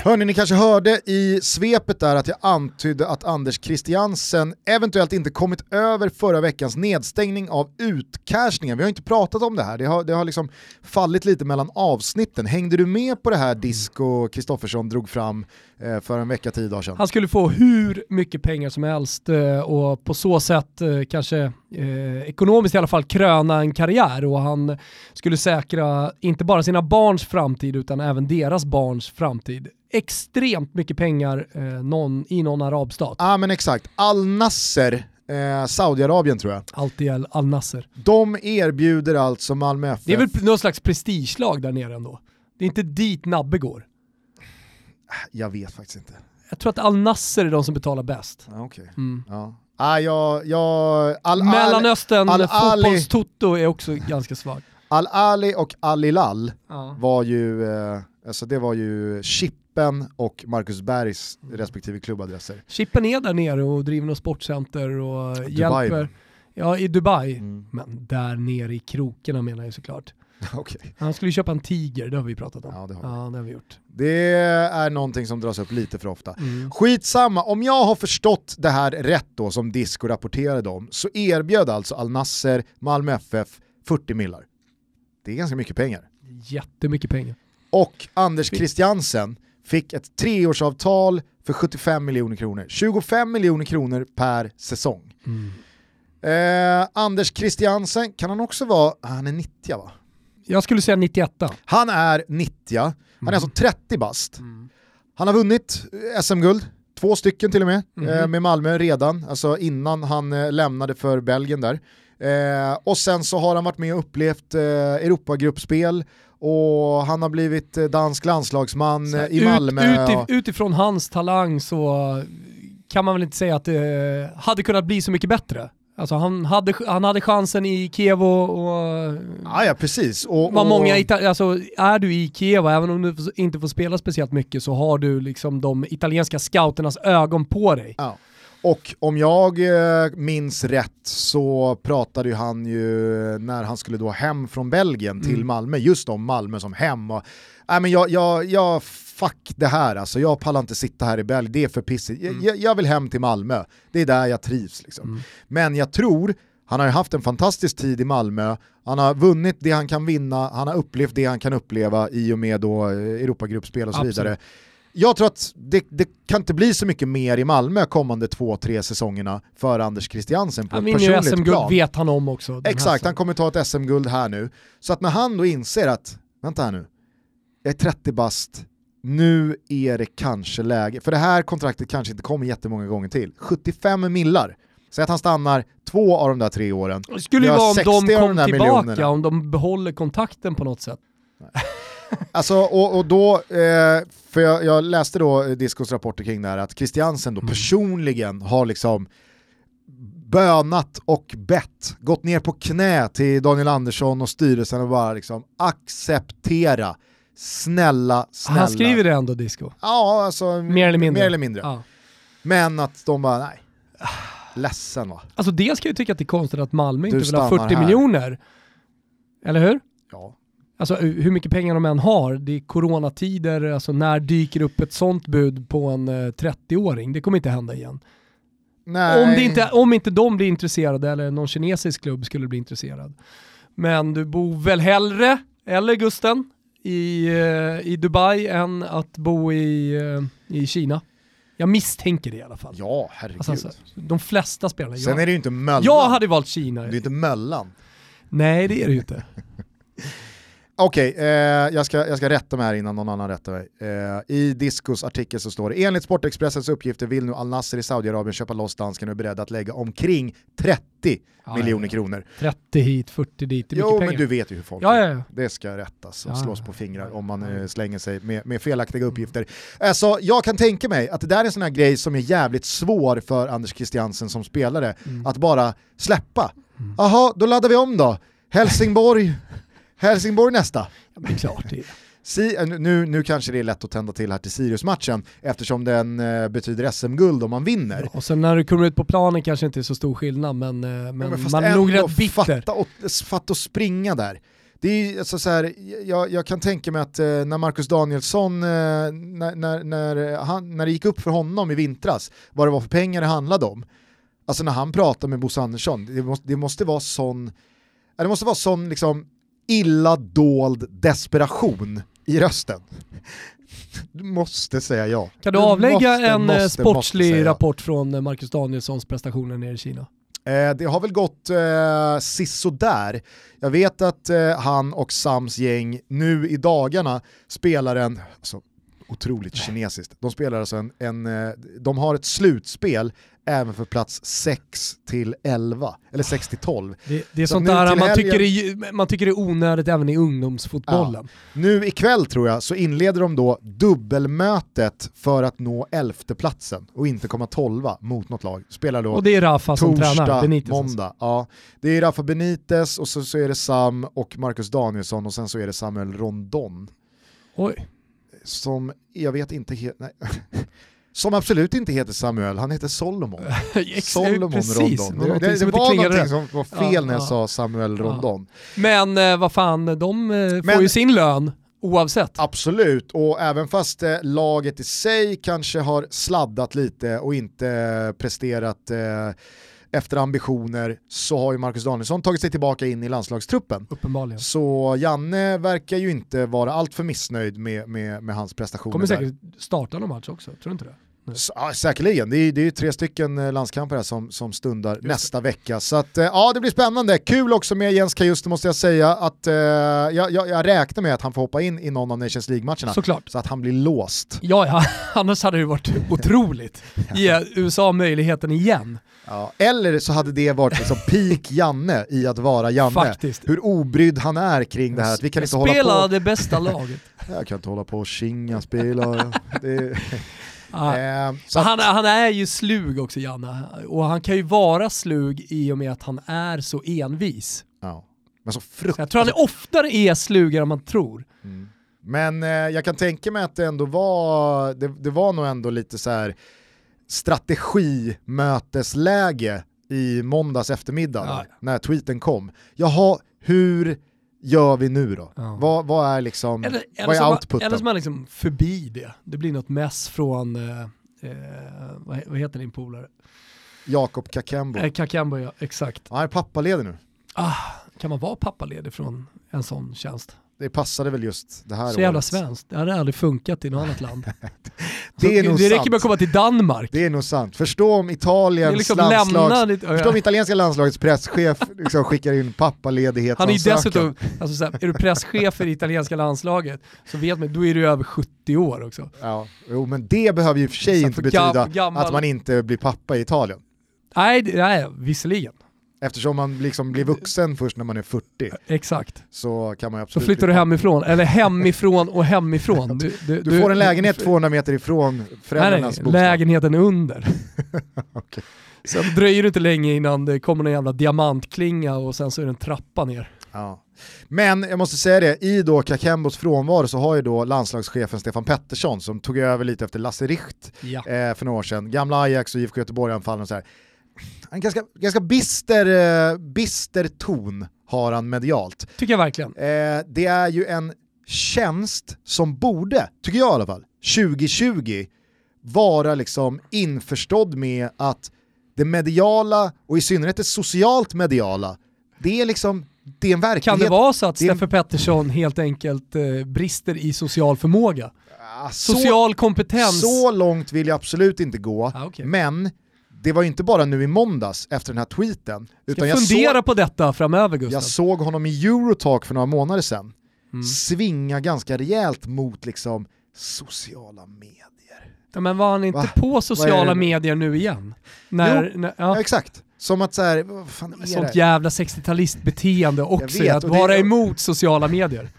Speaker 1: Hörni, ni kanske hörde i svepet där att jag antydde att Anders Christiansen eventuellt inte kommit över förra veckans nedstängning av utcashningen. Vi har inte pratat om det här, det har, det har liksom fallit lite mellan avsnitten. Hängde du med på det här Disco Kristoffersson drog fram för en vecka, tio dagar sedan?
Speaker 2: Han skulle få hur mycket pengar som helst eh, och på så sätt eh, kanske eh, ekonomiskt i alla fall kröna en karriär och han skulle säkra inte bara sina barns framtid utan även deras barns framtid. Extremt mycket pengar eh, någon, i någon arabstat.
Speaker 1: Ja ah, men exakt, Al Nasser, eh, Saudiarabien tror jag.
Speaker 2: Alltid Al- Al Nasser.
Speaker 1: De erbjuder alltså Malmö FF
Speaker 2: Det är väl någon slags prestigelag där nere ändå. Det är inte dit Nabbe går.
Speaker 1: Jag vet faktiskt inte.
Speaker 2: Jag tror att Al Nasser är de som betalar bäst.
Speaker 1: Ah, okej.
Speaker 2: Mm.
Speaker 1: Ja. Ah, jag, jag, Al,
Speaker 2: Mellanöstern
Speaker 1: Al-
Speaker 2: fotbollstoto är också ganska svag.
Speaker 1: Al Ali och Al Hilal
Speaker 2: Ja.
Speaker 1: var ju, eh, alltså det var ju Chippen och Marcus Bergs respektive klubbadresser.
Speaker 2: Chippen är där nere och driver något sportcenter och
Speaker 1: Dubai.
Speaker 2: hjälper. Ja, i Dubai.
Speaker 1: Mm.
Speaker 2: Men där nere i krokarna menar jag såklart. [LAUGHS]
Speaker 1: Okej.
Speaker 2: Han skulle ju köpa en tiger, det har vi pratat om.
Speaker 1: Ja, det har vi.
Speaker 2: Ja, det har vi gjort.
Speaker 1: Det är någonting som dras upp lite för ofta.
Speaker 2: Mm.
Speaker 1: Skitsamma, om jag har förstått det här rätt då som Disco rapporterade om så erbjöd alltså Al Nasser Malmö FF 40 millar. Det är ganska mycket pengar.
Speaker 2: Jättemycket pengar.
Speaker 1: Och Anders Christiansen fick ett treårsavtal för 75 miljoner kronor. 25 miljoner kronor per säsong.
Speaker 2: Mm.
Speaker 1: Eh, Anders Christiansen, kan han också vara, han är 90 va?
Speaker 2: Jag skulle säga 91.
Speaker 1: Han är 90, han är
Speaker 2: Mm.
Speaker 1: alltså 30 bast. Han har vunnit eh, SM-guld, två stycken till och med, eh, med Malmö redan, alltså innan han eh, lämnade för Belgien där. Eh, och sen så har han varit med och upplevt eh, Europagruppspel och han har blivit dansk landslagsman
Speaker 2: här,
Speaker 1: i Malmö.
Speaker 2: Ut, utif- utifrån hans talang så kan man väl inte säga att det hade kunnat bli så mycket bättre. Alltså han hade, han hade chansen i Kiev och, och
Speaker 1: Ja, ja precis. Och,
Speaker 2: vad
Speaker 1: och,
Speaker 2: många alltså, är du i Kiev, även om du inte får spela speciellt mycket, så har du liksom de italienska scouternas ögon på dig.
Speaker 1: ja. och om jag eh, minns rätt så pratade ju han ju när han skulle då hem från Belgien till
Speaker 2: Mm.
Speaker 1: Malmö, just om Malmö som hem. Och, nej, men jag, jag, jag, fuck det här alltså, jag pallar inte sitta här i Belgien, det är för pissigt. Jag- Jag, jag vill hem till Malmö, det är där jag trivs. Liksom.
Speaker 2: Mm.
Speaker 1: Men jag tror, han har ju haft en fantastisk tid i Malmö, han har vunnit det han kan vinna, han har upplevt det han kan uppleva i och med då eh, Europagruppspel och så
Speaker 2: Absolut.
Speaker 1: vidare. Jag tror att det, det kan inte bli så mycket mer i Malmö kommande två, tre säsongerna för Anders Christiansen på
Speaker 2: Han
Speaker 1: ett personligt
Speaker 2: SM-guld,
Speaker 1: plan.
Speaker 2: vet han om också.
Speaker 1: Exakt, han kommer ta ett SM-guld här nu. Så att när han då inser att, vänta här nu, jag är 30 bast, nu är det kanske läge, för det här kontraktet kanske inte kommer jättemånga gånger till. 75 millar. Säg att han stannar två av de där tre åren.
Speaker 2: Det skulle ju vara om
Speaker 1: 60
Speaker 2: de
Speaker 1: de
Speaker 2: kom
Speaker 1: där
Speaker 2: tillbaka,
Speaker 1: miljonerna.
Speaker 2: om de behåller kontakten på något sätt.
Speaker 1: Alltså, och, och då, eh, för jag, jag läste då eh, Discos rapporter kring det här, att Christiansen då
Speaker 2: Mm.
Speaker 1: personligen har liksom bönat och bett, gått ner på knä till Daniel Andersson och styrelsen och bara liksom acceptera, snälla, snälla.
Speaker 2: Han skriver det ändå, Disco.
Speaker 1: Ja, alltså
Speaker 2: Mer eller mindre.
Speaker 1: Mer eller mindre.
Speaker 2: Ja.
Speaker 1: Men att de bara, nej, ledsen va.
Speaker 2: Alltså dels kan jag tycka att det är konstigt att Malmö
Speaker 1: Du
Speaker 2: inte vill ha
Speaker 1: stannar
Speaker 2: 40
Speaker 1: här.
Speaker 2: miljoner. Eller hur?
Speaker 1: Ja.
Speaker 2: Alltså hur mycket pengar de än har, det är coronatider, alltså när dyker upp ett sånt bud på en eh, 30-åring? Det kommer inte hända igen.
Speaker 1: Nej.
Speaker 2: Om, det inte, om inte de blir intresserade eller någon kinesisk klubb skulle bli intresserad. Men du bor väl hellre, eller Gusten, i, eh, i Dubai än att bo i, eh, i Kina? Jag misstänker det i alla fall.
Speaker 1: Ja, herregud.
Speaker 2: Alltså, alltså, de flesta spelarna.
Speaker 1: Sen
Speaker 2: jag,
Speaker 1: är det ju inte Möllan.
Speaker 2: jag hade valt Kina.
Speaker 1: Det är inte Möllan.
Speaker 2: Nej det är det ju inte.
Speaker 1: Okej, eh, jag, ska, jag ska rätta mig här innan någon annan rättar mig. Eh, I Discos artikel så står det, enligt Sportexpressens uppgifter vill nu Al Nasser i Saudiarabien köpa loss dansken och är beredda att lägga omkring 30
Speaker 2: Ja,
Speaker 1: miljoner
Speaker 2: ja,
Speaker 1: kronor.
Speaker 2: 30 hit, 40 dit, det är
Speaker 1: Jo,
Speaker 2: mycket
Speaker 1: men
Speaker 2: pengar.
Speaker 1: du vet ju hur folk
Speaker 2: Ja,
Speaker 1: är. Det ska rättas och slås på fingrar om man eh, slänger sig med, med felaktiga uppgifter. Alltså, jag kan tänka mig att det där är en sån här grej som är jävligt svår för Anders Christiansen som spelare,
Speaker 2: Mm.
Speaker 1: att bara släppa. Jaha, då laddar vi om då. Helsingborg, Helsingborg nästa.
Speaker 2: Ja, men klart det. [LAUGHS]
Speaker 1: Si, eh, nu, nu kanske det är lätt att tända till här till Sirius-matchen eftersom den eh, betyder SM-guld om man vinner.
Speaker 2: Och sen när du kommer ut på planen kanske inte är så stor skillnad men, eh, men,
Speaker 1: Ja, fast
Speaker 2: man är nog rätt bitter.
Speaker 1: Fatta och, fatta och springa där. Det är alltså så här, jag, jag kan tänka mig att eh, när Marcus Danielsson, eh, när, när, när, han, när det gick upp för honom i vintras, vad det var för pengar det handlade om. Alltså när han pratade med Bosse Andersson, det måste, det måste vara sån, ja, det måste vara sån liksom illa dold desperation i rösten. Du måste säga ja.
Speaker 2: Kan du avlägga
Speaker 1: måste,
Speaker 2: en eh,
Speaker 1: måste,
Speaker 2: sportslig
Speaker 1: måste ja.
Speaker 2: rapport från eh, Marcus Danielssons prestationer nere i Kina?
Speaker 1: Eh, det har väl gått eh, sisådär. Jag vet att eh, han och Sams gäng nu i dagarna spelar en, alltså, otroligt kinesiskt, de spelar alltså en, en eh, de har ett slutspel även för plats 6 till 11, eller 6 till 12.
Speaker 2: Det, det är
Speaker 1: Så
Speaker 2: sånt där man,
Speaker 1: helgen-
Speaker 2: tycker är, man tycker det är onödigt även i ungdomsfotbollen.
Speaker 1: Nu ikväll tror jag så inleder de då dubbelmötet för att nå elfte platsen och inte komma tolva mot något lag. Spelar då
Speaker 2: Och det är Rafa som tränar,
Speaker 1: torsdag,
Speaker 2: Benitez. alltså.
Speaker 1: måndag. Ja. Det är Rafa Benitez och så, så är det Sam och Marcus Danielsson och sen så är det Samuel Rondon.
Speaker 2: Oj.
Speaker 1: Som jag vet inte heter, [LAUGHS] Som absolut inte heter Samuel, han heter Solomon. [LAUGHS] Solomon
Speaker 2: Precis,
Speaker 1: Rondon. Det, det, det var någonting
Speaker 2: rätt.
Speaker 1: som var fel
Speaker 2: Ja,
Speaker 1: när jag
Speaker 2: ja.
Speaker 1: sa Samuel
Speaker 2: Ja.
Speaker 1: Rondon.
Speaker 2: Men eh, vad fan, de eh, får
Speaker 1: Men-
Speaker 2: ju sin lön oavsett.
Speaker 1: Absolut, och även fast eh, laget i sig kanske har sladdat lite och inte eh, presterat eh, efter ambitioner så har ju Marcus Danielsson tagit sig tillbaka in i landslagstruppen.
Speaker 2: Uppenbarligen.
Speaker 1: Så Janne verkar ju inte vara alltför missnöjd med, med, med hans prestationer.
Speaker 2: Kommer
Speaker 1: där.
Speaker 2: säkert starta någon match också, tror du inte det?
Speaker 1: S- Ja, säkerligen, det är, det är ju tre stycken eh, landskamper här som, som stundar nästa vecka. Så att, eh, ja, det blir spännande. Kul också med Jens Kajuste måste jag säga. Att, eh, jag, jag, räknar med att han får hoppa in i någon av Nations League-matcherna.
Speaker 2: Såklart.
Speaker 1: Så att han blir låst.
Speaker 2: Ja, ja, [LAUGHS] annars hade det varit otroligt. [LAUGHS] Ge USA möjligheten igen.
Speaker 1: Ja. Eller så hade det varit liksom peak Janne i att vara Janne.
Speaker 2: Faktiskt.
Speaker 1: Hur obrydd han är kring det här. Att vi kan inte hålla
Speaker 2: Spela
Speaker 1: på,
Speaker 2: det bästa laget. [LAUGHS]
Speaker 1: jag kan inte hålla på och kinga spelare. Det,
Speaker 2: Ah.
Speaker 1: eh,
Speaker 2: han, han är ju slug också Janne, och han kan ju vara slug i och med att han är så envis.
Speaker 1: ja. Men så fruktansvärt
Speaker 2: jag tror han oftare är slugare än man tror.
Speaker 1: Men eh, jag kan tänka mig att det ändå var, det, det var nog ändå lite så här strategimötesläge i måndags eftermiddag
Speaker 2: Ja.
Speaker 1: när tweeten kom. Jaha, hur gör vi nu då?
Speaker 2: Ja.
Speaker 1: Vad, vad är liksom,
Speaker 2: Eller, eller,
Speaker 1: vad är
Speaker 2: är man,
Speaker 1: outputen?
Speaker 2: eller så är man liksom förbi det. Det blir något mess från, eh, eh, vad, vad heter din polare?
Speaker 1: Jakob Kakembo.
Speaker 2: Eh, Kakembo ja, exakt.
Speaker 1: Han är pappaledig nu.
Speaker 2: Ah, kan man vara pappaledig från en sån tjänst?
Speaker 1: Det passade väl just det här
Speaker 2: Så jävla
Speaker 1: året.
Speaker 2: svenskt, det hade aldrig funkat i något annat land. [LAUGHS]
Speaker 1: Det är
Speaker 2: Så
Speaker 1: nog
Speaker 2: det räcker med att komma till Danmark.
Speaker 1: Det är nog sant. Förstå om Italiens
Speaker 2: liksom
Speaker 1: landslags...
Speaker 2: ditt,
Speaker 1: Förstå om italienska landslagets presschef [LAUGHS] liksom skickar in
Speaker 2: Han är ju
Speaker 1: pappaledighetsansökan.
Speaker 2: dessutom, alltså så här, är du presschef för det italienska landslaget så vet man, då är du över 70 år också.
Speaker 1: Ja, jo men det behöver ju i och för sig inte betyda
Speaker 2: gam- gammal-
Speaker 1: att man inte blir pappa i Italien.
Speaker 2: Nej, nej visserligen.
Speaker 1: Eftersom man liksom blir vuxen först när man är 40
Speaker 2: Exakt.
Speaker 1: så kan man ju
Speaker 2: Så
Speaker 1: absolut
Speaker 2: flyttar du hemifrån, eller hemifrån och hemifrån. [LAUGHS] Du, du,
Speaker 1: Du får en lägenhet 200 meter ifrån föräldrarnas bostad.
Speaker 2: lägenheten under. [LAUGHS]
Speaker 1: Okej.
Speaker 2: Sen dröjer det inte länge innan det kommer en jävla diamantklinga och sen så är det en trappa ner.
Speaker 1: Ja. Men jag måste säga det, i då Kakembos frånvaro så har ju då landslagschefen Stefan Pettersson som tog över lite efter Lasse Richt
Speaker 2: Ja.
Speaker 1: eh, för några år sedan, gamla Ajax och IFK Göteborg-anfallaren och så här. En ganska, ganska bister, eh, bister ton har han medialt.
Speaker 2: Tycker jag verkligen.
Speaker 1: Eh, det är ju en tjänst som borde, tycker jag i alla fall, 2020 vara liksom införstådd med att det mediala och i synnerhet det socialt mediala, det är liksom, det är en verklighet.
Speaker 2: Kan det vara så att
Speaker 1: är en-
Speaker 2: Steffe Pettersson helt enkelt eh, brister i social förmåga?
Speaker 1: Ah, så-
Speaker 2: Social kompetens.
Speaker 1: Så långt vill jag absolut inte gå,
Speaker 2: Ah, okej.
Speaker 1: men det var ju inte bara nu i måndags efter den här tweeten, utan jag
Speaker 2: fundera
Speaker 1: såg,
Speaker 2: på detta framöver Gustav.
Speaker 1: jag såg honom i Eurotalk för några månader sedan
Speaker 2: Mm.
Speaker 1: svinga ganska rejält mot liksom sociala medier.
Speaker 2: Ja, men var han inte
Speaker 1: Va?
Speaker 2: på sociala medier nu igen? När, när,
Speaker 1: Ja.
Speaker 2: ja,
Speaker 1: exakt, som att så här, vad fan är
Speaker 2: sånt
Speaker 1: det?
Speaker 2: jävla 60-talistbeteende också,
Speaker 1: vet,
Speaker 2: att
Speaker 1: och det-
Speaker 2: vara emot sociala medier. [LAUGHS]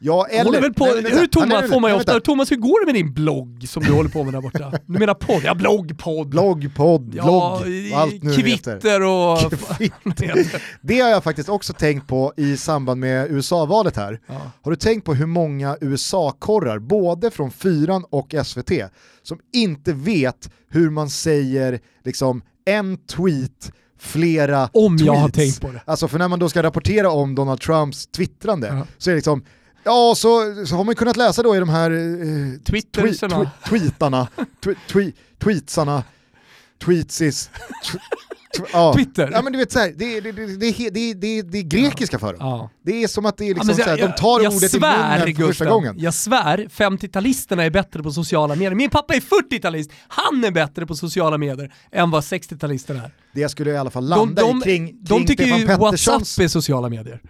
Speaker 1: Ja,
Speaker 2: Jag håller väl på,
Speaker 1: nej, vänta.
Speaker 2: hur Thomas,
Speaker 1: nej, nej,
Speaker 2: får man ju
Speaker 1: nej,
Speaker 2: ofta,
Speaker 1: vänta.
Speaker 2: Thomas hur går det med din blogg som du håller på med där borta? Du menar podd? Ja, blogg, podd.
Speaker 1: Blogg, podd,
Speaker 2: ja,
Speaker 1: blogg, allt nu.
Speaker 2: Kvitter och...
Speaker 1: Kvitter. Det har jag faktiskt också tänkt på i samband med USA-valet här.
Speaker 2: Ja.
Speaker 1: Har du tänkt på hur många USA-korrar, både från Fyran och SVT, som inte vet hur man säger liksom en tweet, flera
Speaker 2: Om jag
Speaker 1: tweets.
Speaker 2: har tänkt på det.
Speaker 1: Alltså för när man då ska rapportera om Donald Trumps twittrande
Speaker 2: Ja.
Speaker 1: så är det liksom Ja, så, så, har man kunnat läsa då i de här eh, tweetarna, tweetarna, tw tw tweetsarna, tweetsis,
Speaker 2: Twitter.
Speaker 1: Ja men du vet såhär, det, det, det, det, det, är grekiska för dem.
Speaker 2: Ja.
Speaker 1: Det är som att det är liksom
Speaker 2: ja,
Speaker 1: såhär, de tar
Speaker 2: jag,
Speaker 1: ordet
Speaker 2: svär, i
Speaker 1: munnen för första gången.
Speaker 2: Jag svär, 50-talisterna är bättre på sociala medier. Min pappa är 40-talist, han är bättre på sociala medier än vad 60-talisterna är.
Speaker 1: Det skulle i alla fall landa
Speaker 2: de, de,
Speaker 1: i kring, kring
Speaker 2: De tycker ju WhatsApp är sociala medier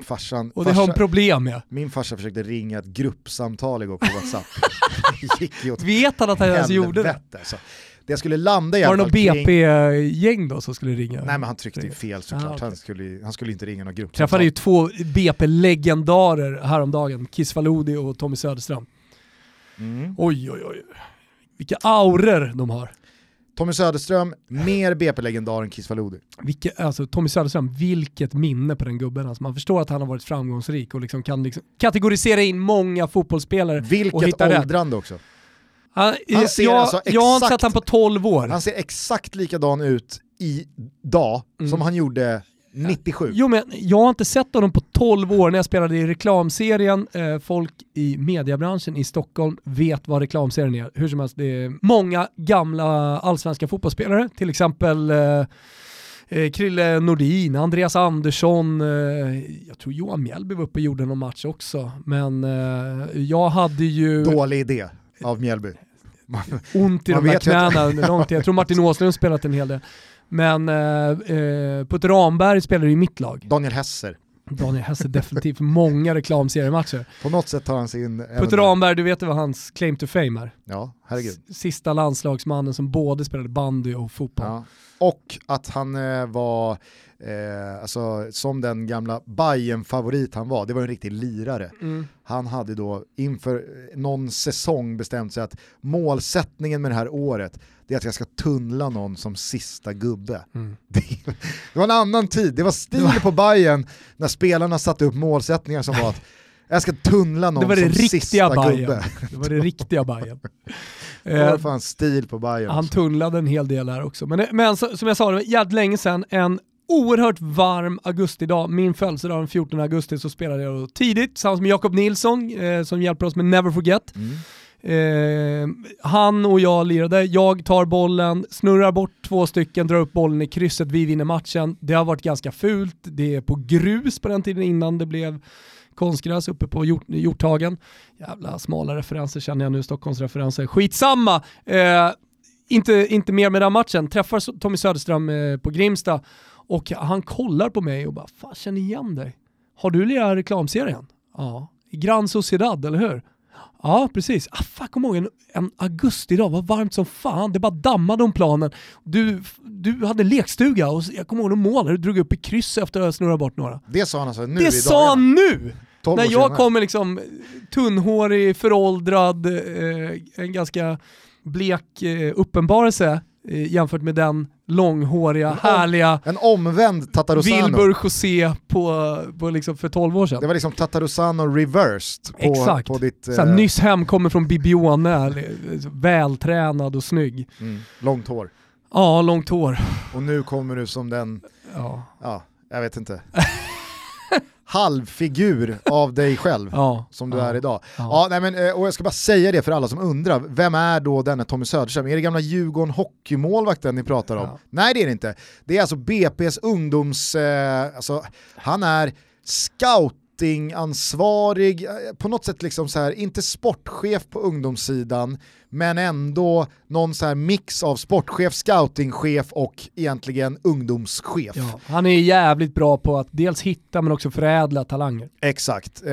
Speaker 1: farsan,
Speaker 2: Och det har de
Speaker 1: farsa,
Speaker 2: problem med.
Speaker 1: min farsa försökte ringa ett gruppsamtal igår på WhatsApp. [LAUGHS] gick ju åt
Speaker 2: Vet han att han ens gjorde det?
Speaker 1: alltså. Det skulle landa i
Speaker 2: Var det
Speaker 1: kring...
Speaker 2: BP-gäng då som skulle ringa?
Speaker 1: Nej men han tryckte ju fel såklart,
Speaker 2: Ah, okej.
Speaker 1: han, skulle, han skulle inte ringa någon grupp.
Speaker 2: Träffade ju två BP-legendarer häromdagen, Kiss Faludi och Tommy Söderström.
Speaker 1: Mm.
Speaker 2: Oj oj oj. Vilka auror de har.
Speaker 1: Tommy Söderström, mer BP-legendar än.
Speaker 2: Vilke, alltså, Tommy Söderström, vilket minne på den gubben. Alltså, man förstår att han har varit framgångsrik och liksom kan liksom kategorisera in många fotbollsspelare och
Speaker 1: Vilket
Speaker 2: hitta rätt.
Speaker 1: åldrande också.
Speaker 2: Han,
Speaker 1: Han ser
Speaker 2: jag,
Speaker 1: alltså
Speaker 2: jag har inte
Speaker 1: exakt-
Speaker 2: sett han på 12 år.
Speaker 1: Han ser exakt likadan ut idag
Speaker 2: Mm.
Speaker 1: som han gjorde 97.
Speaker 2: Jo men jag har inte sett honom på 12 år när jag spelade i reklamserien. Eh, folk i mediebranschen i Stockholm vet vad reklamserien är. Hur som helst, det är många gamla allsvenska fotbollsspelare, till exempel eh, eh, Krille Nordin, Andreas Andersson, jag tror Johan Mjällby var uppe och gjorde någon match också. Men jag hade ju
Speaker 1: Dålig idé av Mjällby.
Speaker 2: ont i de där
Speaker 1: att-
Speaker 2: knäna under lång tid. Jag tror Martin [LAUGHS] Åslund spelat en hel del. Men eh, eh, Putte Ramberg spelade i mitt lag.
Speaker 1: Daniel Hesser.
Speaker 2: Daniel Hesse definitivt många reklamseriematcher.
Speaker 1: På något sätt tar han sig in... även
Speaker 2: Putte. Ramberg, du vet vad hans claim to fame är?
Speaker 1: Ja, herregud.
Speaker 2: Sista landslagsmannen som både spelade bandy och fotboll.
Speaker 1: Ja. Och att han eh, var, eh, alltså, som den gamla bayern favorit han var, det var en riktig lirare.
Speaker 2: Mm.
Speaker 1: Han hade då inför eh, någon säsong bestämt sig att målsättningen med det här året det är att jag ska tunnla någon som sista gubbe.
Speaker 2: Mm. [LAUGHS]
Speaker 1: Det, det var en annan tid, det var stil på Bayern när spelarna satte upp målsättningar som var att jag ska tunnla någon
Speaker 2: Det var det
Speaker 1: som
Speaker 2: riktiga
Speaker 1: sista
Speaker 2: Bayern.
Speaker 1: gubbe.
Speaker 2: Det var det [LAUGHS] riktiga Bajen.
Speaker 1: Det var fan stil på Bayern.
Speaker 2: han tunnlade en hel del här också. Men, men så, som jag sa, det var jävligt länge sedan, en oerhört varm augustidag, min födelsedag den 14 augusti, så spelade jag tidigt tillsammans med Jakob Nilsson eh, som hjälper oss med Never Forget.
Speaker 1: Mm.
Speaker 2: Eh, han och jag lirade, jag tar bollen, snurrar bort två stycken, drar upp bollen i krysset, vi vinner matchen. Det har varit ganska fult, det är på grus på den tiden innan det blev konstgräs uppe på hjort, Hjorthagen. Jävla smala referenser känner jag nu, Stockholmsreferenser. Skitsamma! Eh, inte, inte mer med den matchen. Träffar Tommy Söderström eh, på Grimsta och han kollar på mig och bara “Fan, känner igen dig. Har du lirat reklamserien?” Ja. I Gran Sociedad, eller hur? Ja, precis. Ah, fan, kom ihåg en, en augustidag, var varmt som fan. Det bara dammade om planen. Du, du hade lekstuga och jag kommer ihåg de mål du drog upp i kryss efter att ha snurrat bort några.
Speaker 1: Det sa han alltså nu
Speaker 2: det
Speaker 1: i
Speaker 2: sa han nu!
Speaker 1: 12
Speaker 2: När jag
Speaker 1: senare.
Speaker 2: kommer liksom tunnhårig, föråldrad, eh, en ganska blek eh, uppenbarelse eh, jämfört med den långhåriga, härliga
Speaker 1: En omvänd Tatarusano.
Speaker 2: Wilbur José på, på liksom för 12 år sedan.
Speaker 1: Det var liksom Tatarusano reversed på,
Speaker 2: Exakt.
Speaker 1: på ditt
Speaker 2: Såhär,
Speaker 1: eh,
Speaker 2: nyss hemkommer från Bibione, vältränad och snygg.
Speaker 1: mm, långt hår.
Speaker 2: Ja, långt hår.
Speaker 1: Och nu kommer du som den,
Speaker 2: Ja,
Speaker 1: ja, jag vet inte, [LAUGHS] halvfigur av dig själv.
Speaker 2: ja,
Speaker 1: Som du
Speaker 2: ja,
Speaker 1: är idag.
Speaker 2: Ja.
Speaker 1: Ja, nej men, eh, och jag ska bara säga det för alla som undrar, vem är då denne Tommy Söderström? Är det gamla Djurgården hockeymålvakten ni pratar om? Nej det är det inte. Det är alltså BP's ungdoms, eh, alltså, han är scout scoutingansvarig, eh, på något sätt liksom så här, inte sportchef på ungdomssidan, men ändå någon så här mix av sportchef, scoutingchef och egentligen ungdomschef.
Speaker 2: Ja, han är jävligt bra på att dels hitta men också förädla talanger.
Speaker 1: Exakt, eh,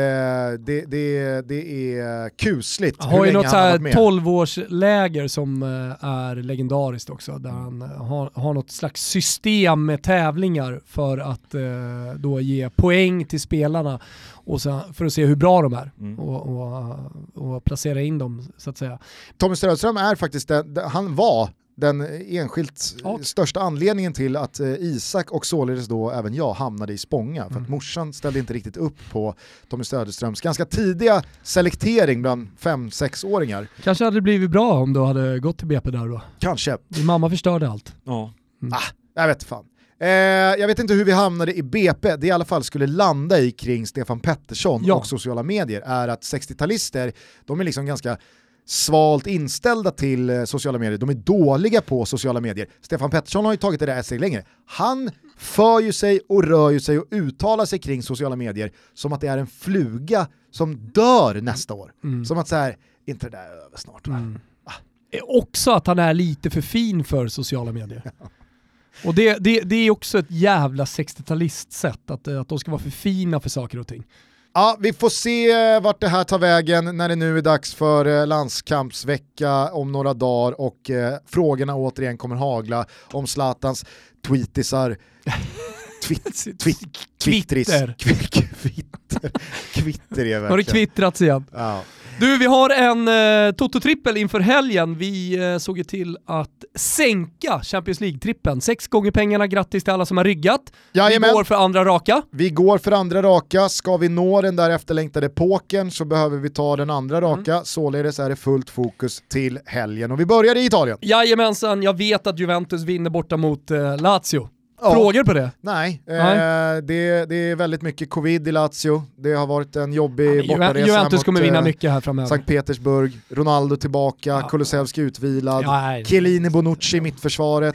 Speaker 1: det, det, det är kusligt
Speaker 2: Han har ju något så
Speaker 1: han har
Speaker 2: här
Speaker 1: varit med.
Speaker 2: 12-årsläger som eh, är legendariskt också, där han eh, har, har något slags system med tävlingar för att eh, då ge poäng till spelarna och så, för att se hur bra de är
Speaker 1: Mm.
Speaker 2: och, och, och placera in dem så att säga.
Speaker 1: Tommy Strömström är faktiskt den, den- han var den enskilt
Speaker 2: Ja.
Speaker 1: största anledningen till att eh, Isak och således då även jag hamnade i Spånga. För att
Speaker 2: Mm.
Speaker 1: morsan ställde inte riktigt upp på Tommy Söderströms ganska tidiga selektering bland 5-6-åringar.
Speaker 2: Kanske hade det blivit bra om du hade gått till BP där då.
Speaker 1: Kanske.
Speaker 2: Din mamma förstörde allt.
Speaker 1: Ja.
Speaker 2: Mm.
Speaker 1: Ah, jag vet fan. Eh, jag vet inte hur vi hamnade i BP, det i alla fall skulle landa i kring Stefan Pettersson
Speaker 2: Ja.
Speaker 1: och sociala medier är att 60-talister, de är liksom ganska svalt inställda till eh, sociala medier, de är dåliga på sociala medier. Stefan Pettersson har ju tagit det där ett steg längre. Han för ju sig och rör ju sig och uttalar sig kring sociala medier som att det är en fluga som dör nästa år.
Speaker 2: Mm.
Speaker 1: Som att så här, inte det där är över snart va?
Speaker 2: Mm. Eh, Också att han är lite för fin för sociala medier. [LAUGHS] Och det, det, det är också ett jävla 60-talistsätt, att, eh, att de ska vara för fina för saker och ting.
Speaker 1: Ja, vi får se eh, vart det här tar vägen när det nu är dags för eh, landskampsvecka om några dagar och eh, frågorna återigen kommer hagla om Zlatans tweetisar. Twitt, twitt.
Speaker 2: Kvitter.
Speaker 1: Kvitter. Kvitter är
Speaker 2: Har det
Speaker 1: verkligen.
Speaker 2: kvittrats igen?
Speaker 1: Ja.
Speaker 2: Du, vi har en eh, Toto-trippel inför helgen. Vi eh, såg ju till att sänka Champions League-trippen. Sex gånger pengarna, grattis till alla som har ryggat. Vi
Speaker 1: Jajamän.
Speaker 2: går för andra raka.
Speaker 1: Vi går för andra raka, ska vi nå den där efterlängtade pokern så behöver vi ta den andra raka, således är det fullt fokus till helgen. Och vi börjar i Italien.
Speaker 2: Jajamensan, jag vet att Juventus vinner borta mot eh, Lazio.
Speaker 1: Ja.
Speaker 2: Frågor på det?
Speaker 1: Nej,
Speaker 2: Nej.
Speaker 1: Eh, det, det är väldigt mycket covid i Lazio, det har varit en jobbig
Speaker 2: Ju-
Speaker 1: bortaresa
Speaker 2: Juventus
Speaker 1: mot,
Speaker 2: kommer vinna
Speaker 1: eh,
Speaker 2: mycket här framöver.
Speaker 1: Sankt Petersburg, Ronaldo tillbaka,
Speaker 2: Ja.
Speaker 1: Kulusevski utvilad,
Speaker 2: Ja.
Speaker 1: Chiellini Bonucci i mittförsvaret.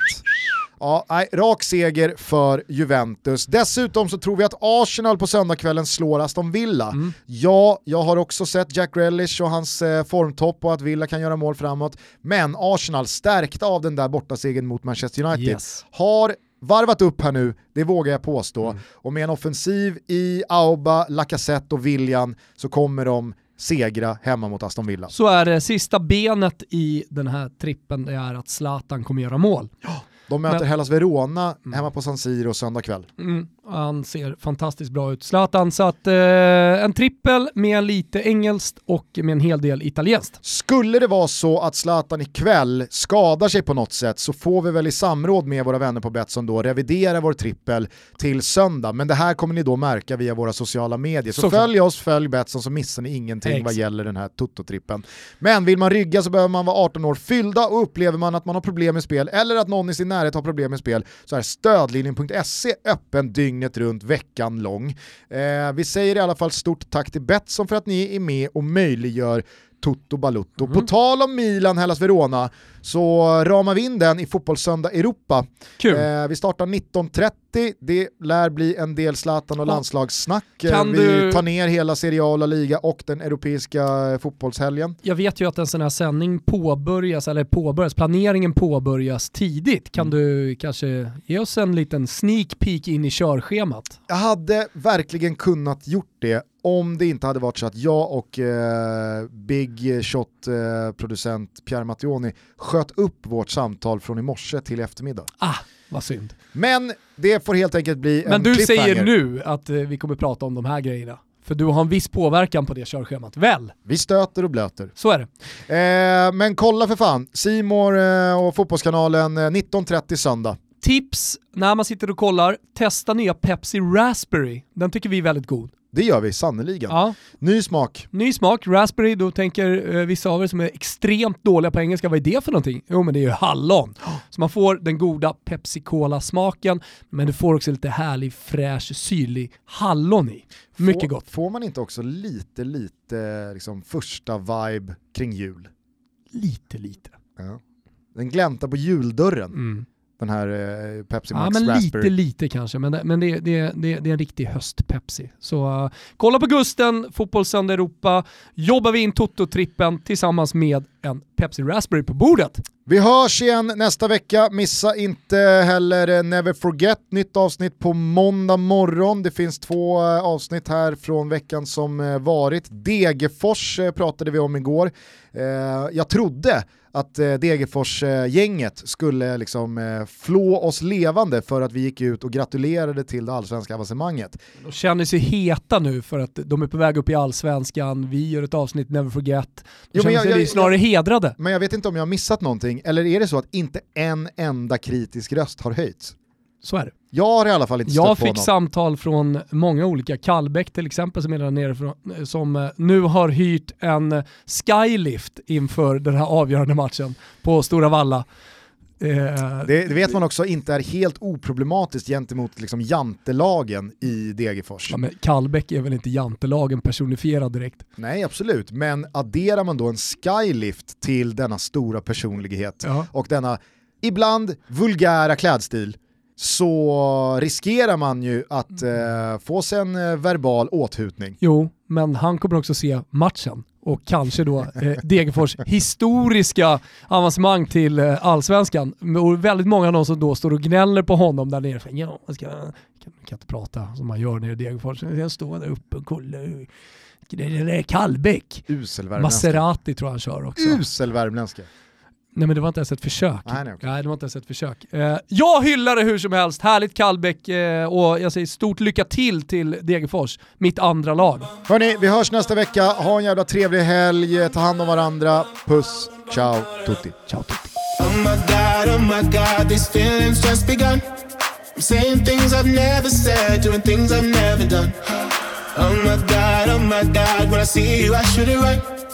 Speaker 1: Ja, nej, rak seger för Juventus. Dessutom så tror vi att Arsenal på söndagskvällen slår Aston Villa.
Speaker 2: Mm.
Speaker 1: Ja, jag har också sett Jack Grealish och hans eh, formtopp och att Villa kan göra mål framåt. Men Arsenal, stärkta av den där bortasegern mot Manchester United,
Speaker 2: Yes.
Speaker 1: har varvat upp här nu, det vågar jag påstå.
Speaker 2: Mm.
Speaker 1: Och med en offensiv i Auba, Lacazette och William så kommer de segra hemma mot Aston Villa.
Speaker 2: Så är det sista benet i den här trippen, det är att Zlatan kommer göra mål.
Speaker 1: De möter
Speaker 2: Men-
Speaker 1: Hellas Verona
Speaker 2: Mm.
Speaker 1: hemma på San Siro söndag kväll.
Speaker 2: Mm, han ser fantastiskt bra ut. Zlatan, så att eh, en trippel med lite engelskt och med en hel del italienskt.
Speaker 1: Skulle det vara så att Zlatan ikväll skadar sig på något sätt så får vi väl i samråd med våra vänner på Betsson då revidera vår trippel till söndag. Men det här kommer ni då märka via våra sociala medier. Så
Speaker 2: Såklart.
Speaker 1: följ oss, följ Betsson så missar ni ingenting vad
Speaker 2: Exakt.
Speaker 1: gäller den här Toto-trippen. Men vill man rygga så behöver man vara 18 år fyllda och upplever man att man har problem med spel eller att någon i sin närhet har problem med spel så är stödlinjen.se öppen dygnet runt veckan lång. Eh, vi säger i alla fall stort tack till Betsson för att ni är med och möjliggör Toto Balutto. På tal om Milan, Hellas Verona, så ramar vi in den i Fotbollssöndag Europa. Eh, vi startar 19.30, det lär bli en del Zlatan och landslagssnack. Eh,
Speaker 2: Kan
Speaker 1: vi
Speaker 2: du-
Speaker 1: tar ner hela Serie A och La Liga och den europeiska eh, fotbollshelgen.
Speaker 2: Jag vet ju att en sån här sändning påbörjas, eller påbörjas, planeringen påbörjas tidigt. Kan
Speaker 1: Mm.
Speaker 2: du kanske ge oss en liten sneak peek in i körschemat?
Speaker 1: Jag hade verkligen kunnat gjort det om det inte hade varit så att jag och eh, Big Shot-producent Pierre Mattioni sköt upp vårt samtal från i morse till eftermiddag.
Speaker 2: Ah, vad synd.
Speaker 1: Men det får helt enkelt bli
Speaker 2: Men
Speaker 1: en
Speaker 2: du
Speaker 1: cliffhanger.
Speaker 2: säger nu att eh, vi kommer prata om de här grejerna. För du har en viss påverkan på det körschemat, väl?
Speaker 1: Vi stöter och blöter.
Speaker 2: Så är det.
Speaker 1: Eh, men kolla för fan, Simor eh, och Fotbollskanalen eh, 19.30 söndag.
Speaker 2: Tips när man sitter och kollar, testa nya Pepsi Raspberry. Den tycker vi är väldigt god.
Speaker 1: Det gör vi sannoliken.
Speaker 2: Ja.
Speaker 1: Ny smak.
Speaker 2: Ny smak, raspberry, då tänker eh, vissa av er som är extremt dåliga på engelska, vad är det för någonting? Jo men det är ju hallon. Så man får den goda Pepsi Cola-smaken, men du får också lite härlig, fräsch, syrlig hallon i. Mycket
Speaker 1: Får-
Speaker 2: gott.
Speaker 1: Får man inte också lite, lite liksom första vibe kring jul?
Speaker 2: Lite, lite.
Speaker 1: Ja. Den gläntar på juldörren.
Speaker 2: Mm.
Speaker 1: Den här eh, Pepsi
Speaker 2: Ja,
Speaker 1: Max
Speaker 2: men
Speaker 1: Raspberry.
Speaker 2: lite, lite kanske, men, men det, det, det, det är en riktig höst-Pepsi. Så uh, kolla på Gusten, Fotbollssöndag Europa, jobbar vi in Toto-trippen tillsammans med en Pepsi Raspberry på bordet.
Speaker 1: Vi hörs igen nästa vecka. Missa inte heller eh, Never Forget, nytt avsnitt på måndag morgon. Det finns två avsnitt här från veckan som varit. Degerfors pratade vi om igår. Jag trodde att eh, Degerfors-gänget skulle liksom eh, flå oss levande för att vi gick ut och gratulerade till det allsvenska avancemanget.
Speaker 2: De känner sig heta nu för att de är på väg upp i allsvenskan, vi gör ett avsnitt Never Forget. De
Speaker 1: Jo,
Speaker 2: känner
Speaker 1: jag-
Speaker 2: sig
Speaker 1: jag-
Speaker 2: snarare hedrade.
Speaker 1: Men jag vet inte om jag har missat någonting, eller är det så att inte en enda kritisk röst har höjts?
Speaker 2: Så är det.
Speaker 1: Jag har i alla fall inte stött
Speaker 2: Jag
Speaker 1: på
Speaker 2: fick
Speaker 1: någon.
Speaker 2: samtal från många olika, Kallbäck till exempel som är där nere från, som eh, nu har hyrt en skylift inför den här avgörande matchen på Stora Valla. Eh,
Speaker 1: Det, det vet man också inte är helt oproblematiskt gentemot liksom jantelagen i Degerfors.
Speaker 2: ja, men Kallbäck är väl inte jantelagen personifierad direkt.
Speaker 1: Nej, absolut. Men adderar man då en skylift till denna stora personlighet
Speaker 2: Ja.
Speaker 1: och denna ibland vulgära klädstil så riskerar man ju att eh, få sig en eh, verbal åthutning.
Speaker 2: Jo, men han kommer också se matchen och kanske då eh, Degerfors historiska avancemang till eh, allsvenskan. Och väldigt många av de som då står och gnäller på honom där nere. Ja, jag ska, kan, kan inte prata som man gör nere i Degerfors. Jag står där uppe och kollar. Det är Kallbäck.
Speaker 1: Usel.
Speaker 2: Maserati tror jag han kör också.
Speaker 1: Usel värmländska.
Speaker 2: Nej men det var inte ens ett försök.
Speaker 1: Nej, nej, okej.
Speaker 2: det var inte ens ett försök. Eh, jag hyllar det hur som helst, härligt Kallbäck eh, och jag säger stort lycka till till Degerfors, mitt andra lag.
Speaker 1: Hörni, vi hörs nästa vecka. Ha en jävla trevlig helg. Ta hand om varandra. Puss, ciao, tutti.
Speaker 2: Ciao tutti.
Speaker 3: Oh my god, oh my god, these feelings just begun. I'm saying things I've never said, doing things I've never done. Oh my god, oh my god, when I see you, I should it right.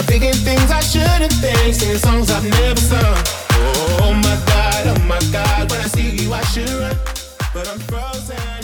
Speaker 3: I'm thinking things I shouldn't think, singing songs I've never sung. Oh my God, oh my God, when I see you I should run, but I'm frozen.